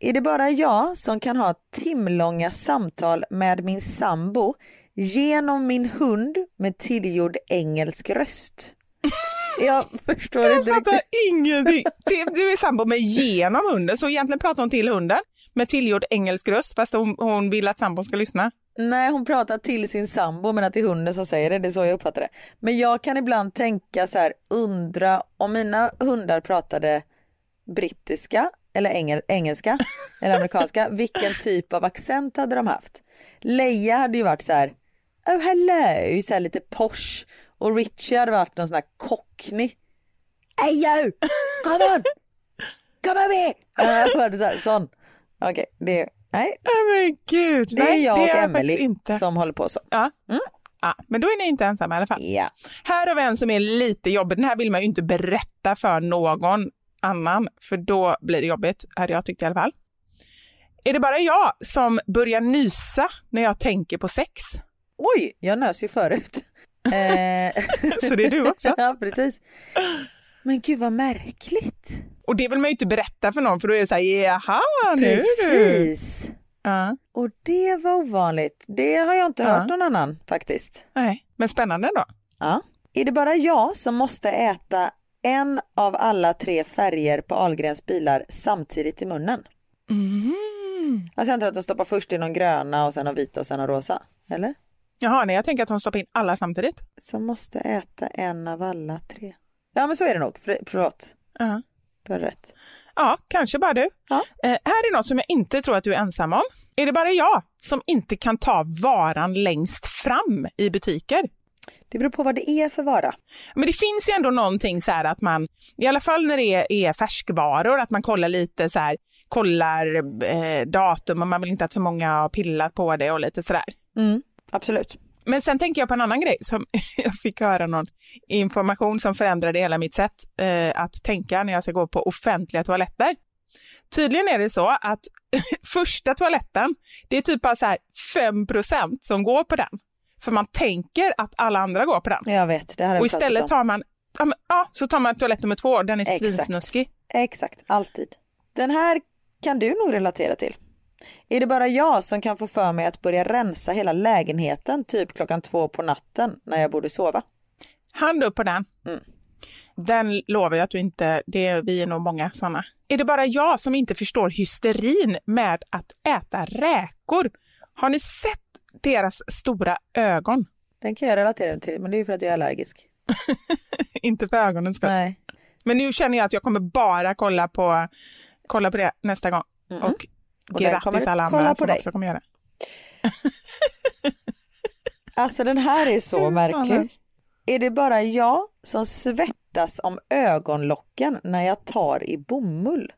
Är det bara jag som kan ha timlånga samtal med min sambo genom min hund med tillgjord engelsk röst? *laughs* Jag förstår Jag inte fattar riktigt. ingenting. *laughs* Till- Du är sambo med genom hunden, så egentligen pratar hon till hunden med tillgjord engelsk röst, fast hon, hon vill att sambon ska lyssna. Nej, hon pratar till sin sambo men att det är hunden som säger det, det är så jag uppfattar det. Men jag kan ibland tänka så här, undra om mina hundar pratade brittiska eller engel, engelska *laughs* eller amerikanska, vilken typ av accent hade de haft? Leia hade ju varit så här, oh hello, så här lite posh och Richie hade varit någon sån här cockney. Hey you, come on, come over here. *laughs* Sån. Okej, det, nej, Nej men gud. det är Nej, jag det och är inte. som håller på så. Ja. ja. Men då är ni inte ensamma i alla fall. Ja. Här har vi en som är lite jobbig. Den här vill man ju inte berätta för någon annan, för då blir det jobbigt, hade jag tyckt i alla fall. Är det bara jag som börjar nysa när jag tänker på sex? Oj, jag nös ju förut. *laughs* Eh, Så det är du också? *laughs* ja, precis. Men gud vad märkligt. Och det vill man ju inte berätta för någon, för då är det så här, jaha, nu. Precis. Ja. Och det var ovanligt. Det har jag inte Ja. hört någon annan faktiskt. Nej, men spännande ändå. Ja. Är det bara jag som måste äta en av alla tre färger på Ahlgrens bilar samtidigt i munnen? Mm. Alltså jag antar att de stoppar först in någon gröna och sen någon vita och sen någon rosa. Eller? Jaha, nej, jag tänker att hon stoppar in alla samtidigt. Som måste äta en av alla tre. Ja men så är det nog. För, förlåt, Ja. Du har rätt. Ja, kanske bara du. Ja. Eh, här är något som jag inte tror att du är ensam om. Är det bara jag som inte kan ta varan längst fram i butiker? Det beror på vad det är för vara. Men det finns ju ändå någonting så här att man, i alla fall när det är, är färskvaror, att man kollar lite så här, kollar eh, datum och man vill inte att för många har pillat på det och lite sådär. Mm, absolut. Men sen tänker jag på en annan grej som *laughs* jag fick höra någon information som förändrade hela mitt sätt eh, att tänka när jag ska gå på offentliga toaletter. Tydligen är det så att *laughs* första toaletten, det är typ bara så här 5 som går på den. För man tänker att alla andra går på den. Jag vet, det har Och vi pratat istället tar man, ja, så tar man toalett nummer två och den är Exakt. svinsnuskig. Exakt, alltid. Den här kan du nog relatera till. Är det bara jag som kan få för mig att börja rensa hela lägenheten typ klockan två på natten när jag borde sova? Hand upp på den. Mm. Den lovar jag att du inte, det är, vi är nog många sådana. Är det bara jag som inte förstår hysterin med att äta räkor? Har ni sett deras stora ögon? Den kan jag relatera till, men det är ju för att jag är allergisk. *laughs* inte för ögonens skull. Nej. Men nu känner jag att jag kommer bara kolla på, kolla på det nästa gång. Mhm. Och Och grattis alla andra som dig. också kommer göra *laughs* Alltså den här är så märklig. fan Är det bara jag som svettas om ögonlocken när jag tar i bomull?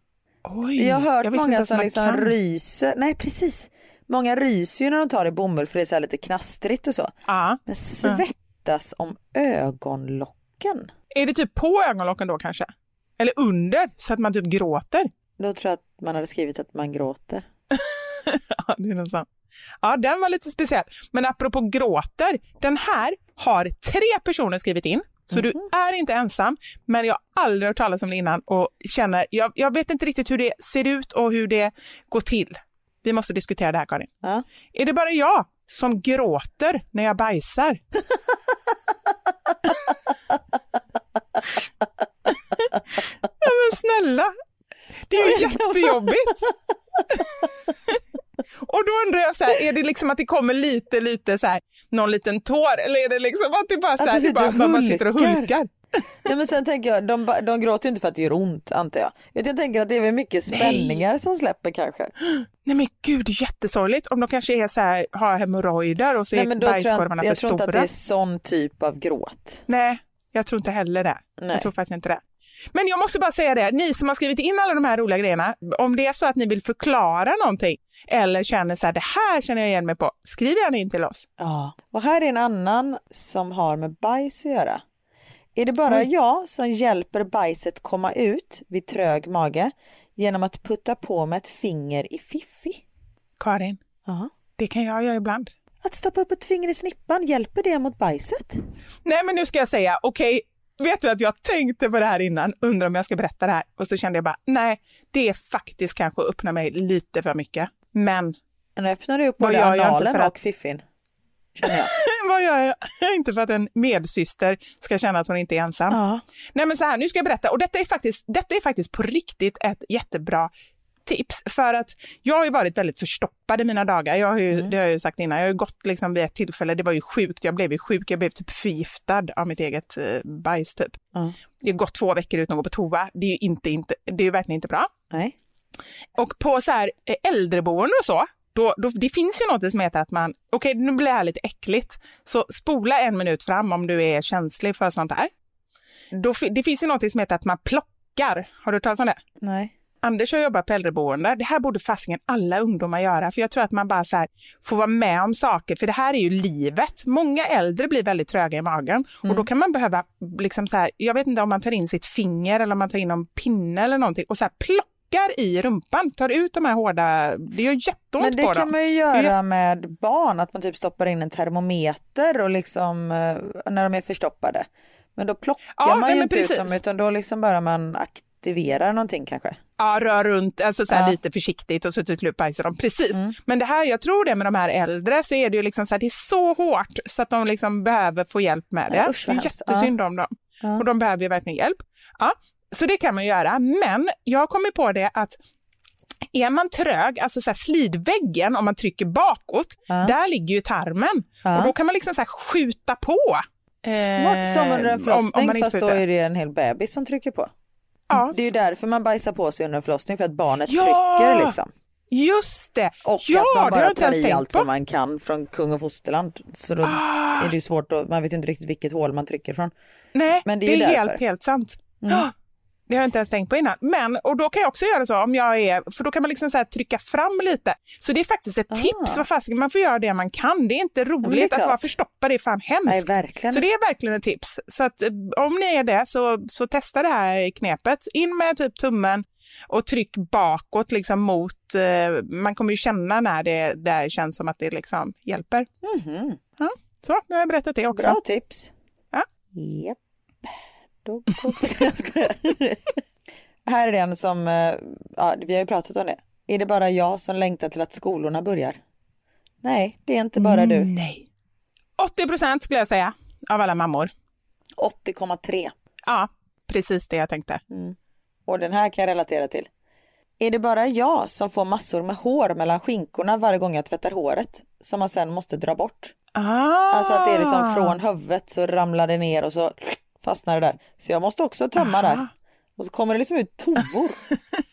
Oj, Jag har hört inte många som liksom kan. ryser, nej precis. Många ryser ju när de tar i bomull för det är så lite knastrigt och så. Ja. Men svettas om ögonlocken? Är det typ på ögonlocken då kanske? Eller under, så att man typ gråter? Då tror jag att man hade skrivit att man gråter. *laughs* Ja, det är nog sant. Ja, den var lite speciell. Men apropå gråter, den här har tre personer skrivit in. Så du Mhm. är inte ensam, men jag har aldrig hört talas om det innan och känner, jag, jag vet inte riktigt hur det ser ut och hur det går till. Vi måste diskutera det här Karin. Ja. Är det bara jag som gråter när jag bajsar? *laughs* ja, men snälla, det är ju *laughs* jättejobbigt. Och då undrar jag så här, är det liksom att det kommer lite, lite så här, någon liten tår eller är det liksom att det bara så här, det bara, man sitter och hulkar. Nej men sen tänker jag, de, de gråter ju inte för att det gör ont antar jag. Utan Jag tänker att det är väl mycket spänningar som släpper kanske. Nej men gud, det är jättesorgligt. Om de kanske är så här, har hemorrojder och så Nej är men då tror jag, bajskorvarna för tror inte att stora. det är sån typ av gråt. Nej, jag tror inte heller det. Nej. Jag tror faktiskt inte det. Men jag måste bara säga det, ni som har skrivit in alla de här roliga grejerna, om det är så att ni vill förklara någonting eller känner så här, det här känner jag igen mig på, skriv gärna in till oss. Ja. Och här är en annan som har med bajs att göra. Är det bara jag som hjälper bajset komma ut vid trög mage genom att putta på med ett finger i fiffi? Karin, Ja. det kan jag göra ibland. Att stoppa upp ett finger i snippan, hjälper det mot bajset? Nej, men nu ska jag säga, okej, vet du att jag tänkte på det här innan, undrar om jag ska berätta det här och så kände jag bara, nej, det är faktiskt kanske att öppna mig lite för mycket. Men Nu öppnar du upp både analen för att- och fiffin. *laughs* Vad gör jag? *laughs* Inte för att en medsyster ska känna att hon inte är ensam. Ja. Nej men så här, nu ska jag berätta och detta är faktiskt, detta är faktiskt på riktigt ett jättebra tips för att jag har ju varit väldigt förstoppad i mina dagar. Jag har ju, Mm. Det har jag ju sagt innan, jag har ju gått liksom vid ett tillfälle, det var ju sjukt, jag blev ju sjuk, jag blev typ förgiftad av mitt eget eh, bajs typ. Ja. Det har gått två veckor utan att gå på toa, det är ju inte, inte, det är verkligen inte bra. Nej. Och på så här eh, äldreboende och så, då, då, det finns ju något som heter att man, okej nu blir det här lite äckligt, så spola en minut fram om du är känslig för sånt här. Då, det finns ju något som heter att man plockar, har du hört talas om det? Nej. Anders har jobbat på äldreboende. Det här borde fasiken alla ungdomar göra, för jag tror att man bara så här får vara med om saker, för det här är ju livet. Många äldre blir väldigt tröga i magen och då kan man behöva, liksom så här, jag vet inte om man tar in sitt finger eller om man tar in någon pinne eller någonting och så här plockar i rumpan, tar ut de här hårda, det gör jätteont Men det på kan dem. man ju göra med barn, att man typ stoppar in en termometer och liksom eh, när de är förstoppade. Men då plockar Ja, man ju inte ut precis. dem utan då liksom bara man aktiverar någonting kanske. Ja, rör runt, alltså så Ja. lite försiktigt och så till slut bajsar de. Precis. Mm. Men det här, jag tror det med de här äldre så är det ju liksom så här, det är så hårt så att de liksom behöver få hjälp med det. Ja, usch, det är jättesynd om dem. Ja. Och de behöver ju verkligen hjälp. Ja, så det kan man göra. Men jag har kommit på det att är man trög, alltså så här slidväggen, om man trycker bakåt, Ja. där ligger ju tarmen. Ja. Och då kan man liksom så skjuta på. eh, Smart, som under en om- förlossning om man inte fast då är det en hel bebis som trycker på. Ja, Det är ju därför man bajsar på sig under en förlossning för att barnet Ja! trycker liksom. just det. Och ja, att man det bara tar i allt på. vad man kan från kung och fosterland. Så då Ah. är det ju svårt att, man vet inte riktigt vilket hål man trycker från. Nej, Men det det är är, ju helt, helt sant. Mm. Ja. Det har jag inte ens tänkt på innan. Men, och då kan jag också göra så om jag är, för då kan man liksom så trycka fram lite. Så det är faktiskt ett Ah. tips, vad fasiken, man får göra det man kan. Det är inte det är roligt att vara förstoppad, det är fan hemskt. Nej, verkligen. Så det är verkligen ett tips. Så att eh, om ni är det så, så testa det här knepet. In med typ tummen och tryck bakåt liksom mot, eh, man kommer ju känna när det där känns som att det liksom hjälper. Mhm. Så, nu har jag berättat det också. Bra tips. Ja. Japp. *laughs* Jag skojar. Här är den som, eh, ja, vi har ju pratat om det. Är det bara jag som längtar till att skolorna börjar? Nej, det är inte bara du. Nej. 80 procent skulle jag säga av alla mammor. 80,3. Ja, precis det jag tänkte. Och den här kan jag relatera till. Är det bara jag som får massor med hår mellan skinkorna varje gång jag tvättar håret som man sen måste dra bort? Ah. Alltså att det är liksom från huvudet så ramlar det ner och så fastnar det där. Så jag måste också tömma Aha. där. Och så kommer det liksom ut tovor. *laughs*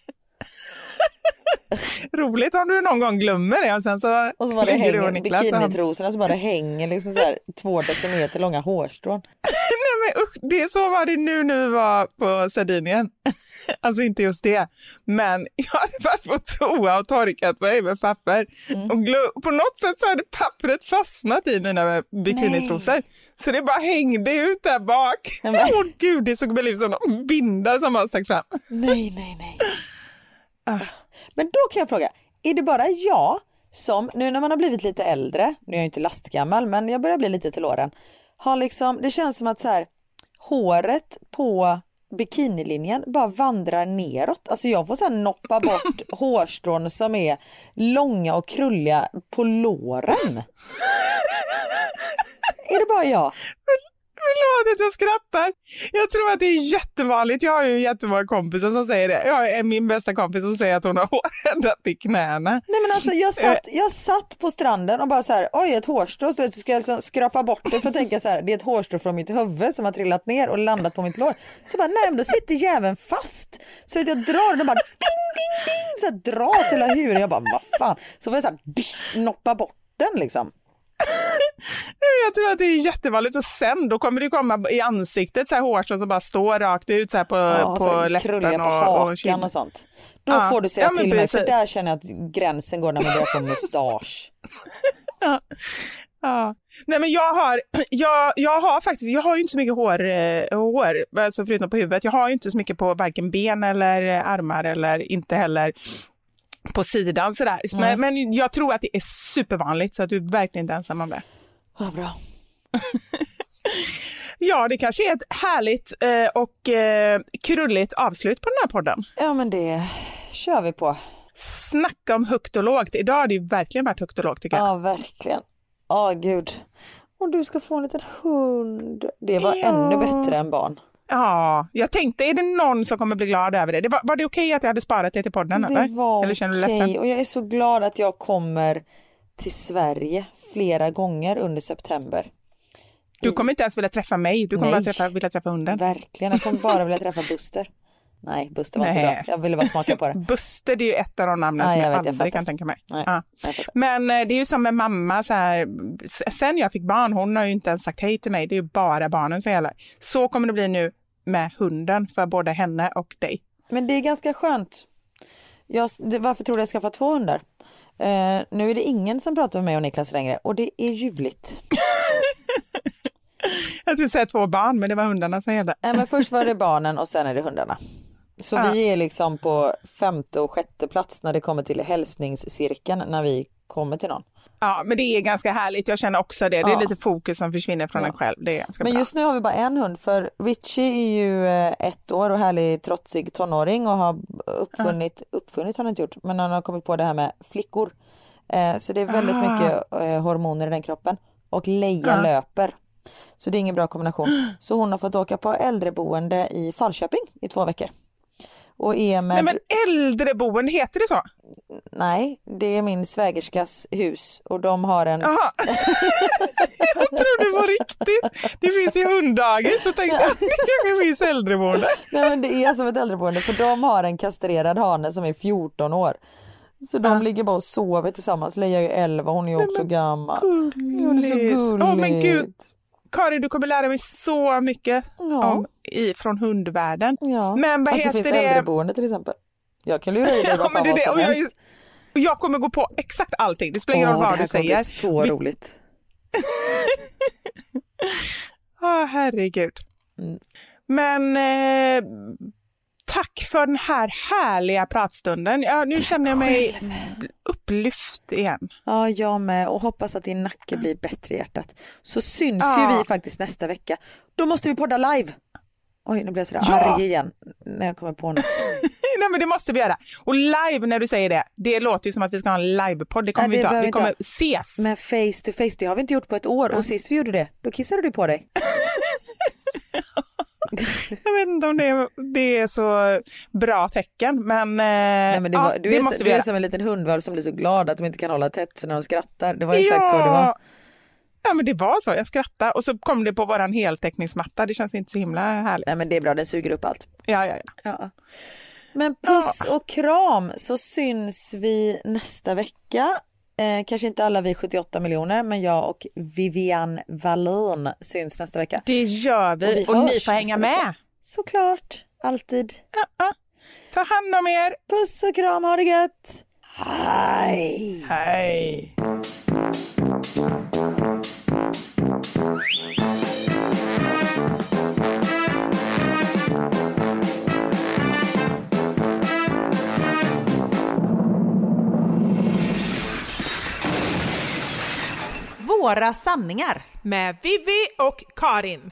Roligt om du någon gång glömmer det och sen så Och så bara det du hänger, Niklas bikinitrosorna så bara det hänger liksom så här två decimeter långa hårstrån. *laughs* Nej men usch, det är så var det nu när vi var på Sardinien. *laughs* Alltså inte just det, men jag hade varit på toa och torkat mig med papper. Mm. Och på något sätt så hade pappret fastnat i mina bikinitrosor. Så det bara hängde ut där bak. *laughs* Åh gud, det såg väl ut som en binda som bara stack fram. Nej, nej, nej. Ah. Men då kan jag fråga, är det bara jag som, nu när man har blivit lite äldre, nu är jag inte lastgammal men jag börjar bli lite till åren, har liksom, det känns som att så här, håret på bikinilinjen bara vandrar neråt. Alltså jag får så här noppa bort *laughs* hårstrån som är långa och krulliga på låren. *laughs* är det bara jag? Förlåt att jag skrattar. Jag tror att det är jättevanligt. Jag har ju jättemånga kompisar som säger det. Jag har min bästa kompis som säger att hon har hår ända till knäna. Nej men alltså jag satt, jag satt på stranden och bara så här, oj ett hårstrå, så ska jag liksom skrapa bort det för att tänka så här, det är ett hårstrå från mitt huvud som har trillat ner och landat på mitt lår. Så bara, nej men då sitter jäveln fast. Så att jag drar den och bara ding, ding, ding, så här, dras hela huvudet. Jag bara, vad fan. Så får jag så här, dish, noppa bort den liksom. *laughs* Jag tror att det är jättevanligt och sen då kommer det komma i ansiktet så här hårstrån som bara står rakt ut så här på, Ja, så på krulliga läppen på och, och hakan och sånt. Då Ja. får du säga Ja, till mig, för där känner jag att gränsen går när man börjar få mustasch. *laughs* Ja. Nej men jag har, *clears throat* jag, jag har faktiskt, jag har ju inte så mycket hår, eh, hår alltså förutom på huvudet. Jag har ju inte så mycket på varken ben eller eh, armar eller inte heller på sidan sådär. Men, men jag tror att det är supervanligt så att du är verkligen inte ensam om det. Vad bra. *laughs* Ja, det kanske är ett härligt eh, och eh, krulligt avslut på den här podden. Ja men det kör vi på. Snacka om högt och lågt. Idag har det ju verkligen varit högt och lågt tycker jag. Ja, verkligen. Ja, gud. Och du ska få en liten hund. Det var Ja. ännu bättre än barn. Ja, jag tänkte, är det någon som kommer bli glad över det? det var, var det okej att jag hade sparat det till podden? eller? Det var eller känner du okej. ledsen? Och jag är så glad att jag kommer till Sverige flera gånger under september. Du kommer inte ens vilja träffa mig, du kommer Nej. bara träffa, vilja träffa hunden. Verkligen. Jag kommer bara vilja träffa Buster. Nej, Buster var inte Nej. bra. Jag ville bara smaka på det. *laughs* Buster, det är ju ett av de namnen Ja, som jag jag, vet, jag aldrig fattar. kan tänka mig. Nej, jag fattar. Men eh, det är ju som med mamma, så här, sen jag fick barn, hon har ju inte ens sagt hej till mig, det är ju bara barnen som gäller. Så kommer det bli nu med hunden för både henne och dig. Men det är ganska skönt. Jag, varför tror du jag skaffat två hundar? Eh, nu är det ingen som pratar med mig och Niklas längre och det är ljuvligt. *laughs* Jag skulle säga två barn, men det var hundarna som gällde. Nej, men först var det barnen och sen är det hundarna. Så Ja. vi är liksom på femte och sjätte plats när det kommer till hälsningscirkeln när vi kommer till någon. Ja, men det är ganska härligt. Jag känner också det. Det är Ja. lite fokus som försvinner från Ja. en själv. Det är ganska Men bra. just nu har vi bara en hund för Richie är ju eh, ett år och härlig trotsig tonåring och har uppfunnit, uppfunnit har han inte gjort, men han har kommit på det här med flickor. Eh, så det är väldigt Ah. mycket eh, hormoner i den kroppen och Leia Ja. löper. Så det är ingen bra kombination. *gasps* Så hon har fått åka på äldreboende i Falköping i två veckor. Och med Nej, men äldreboende, heter det så? Nej, det är min svägerskas hus och de har en... Jaha. *laughs* jag trodde det var riktigt. Det finns ju hunddagis så tänkte jag det kanske finns äldreboende. Nej men det är som ett äldreboende för de har en kastrerad hane som är 14 år. Så de Ah. ligger bara och sover tillsammans. Leia är ju 11, hon är ju också gammal. Ja, det är så gulligt. Åh men gud. Karin, du kommer lära mig så mycket Ja. om i, från hundvärlden. Ja, Men vad att det heter finns det? äldreboende till exempel. Jag kan lura i dig *laughs* Ja, vad fan det vad det. som Och jag, helst. jag kommer gå på exakt allting. Det spelar ingen roll Åh, det vad här du kommer säger. bli så Vi- roligt. *laughs* Ah, herregud. Mm. Men eh, tack för den här härliga pratstunden. Ja, nu känner jag mig upplyft igen. Ja, jag med och hoppas att din nacke blir bättre i hjärtat. Så syns Ja. ju vi faktiskt nästa vecka. Då måste vi podda live. Oj, nu blir jag sådär Ja. arg igen när jag kommer på något. *laughs* Nej, men det måste vi göra. Och live när du säger det, det låter ju som att vi ska ha en livepodd. Det kommer Nej, vi inte ha. Vi kommer ha. ses. Men face to face, det har vi inte gjort på ett år och sist vi gjorde det, då kissade du på dig. *laughs* Jag vet inte om det är, det är så bra tecken, men, eh, Nej, men det, ja, var, du det är, måste så, vi du är göra. som en liten hundvalp som blir så glad att de inte kan hålla tätt så när de skrattar. Det var exakt så det var. Ja, men det var så. Jag skrattade och så kom det på våran heltäckningsmatta. Det känns inte så himla härligt. Nej men det är bra, den suger upp allt. Ja, ja, ja. Ja. Men puss och kram så syns vi nästa vecka. Eh, kanske inte alla vi 78 miljoner men jag och Vivian Wallin syns nästa vecka. Det gör vi Och vi och, ni får hänga nästa vecka. med. Såklart, alltid. Ja, ja. Ta hand om er. Puss och kram, ha det gött! Hej! Hej. Några sanningar. Med Vivi och Karin.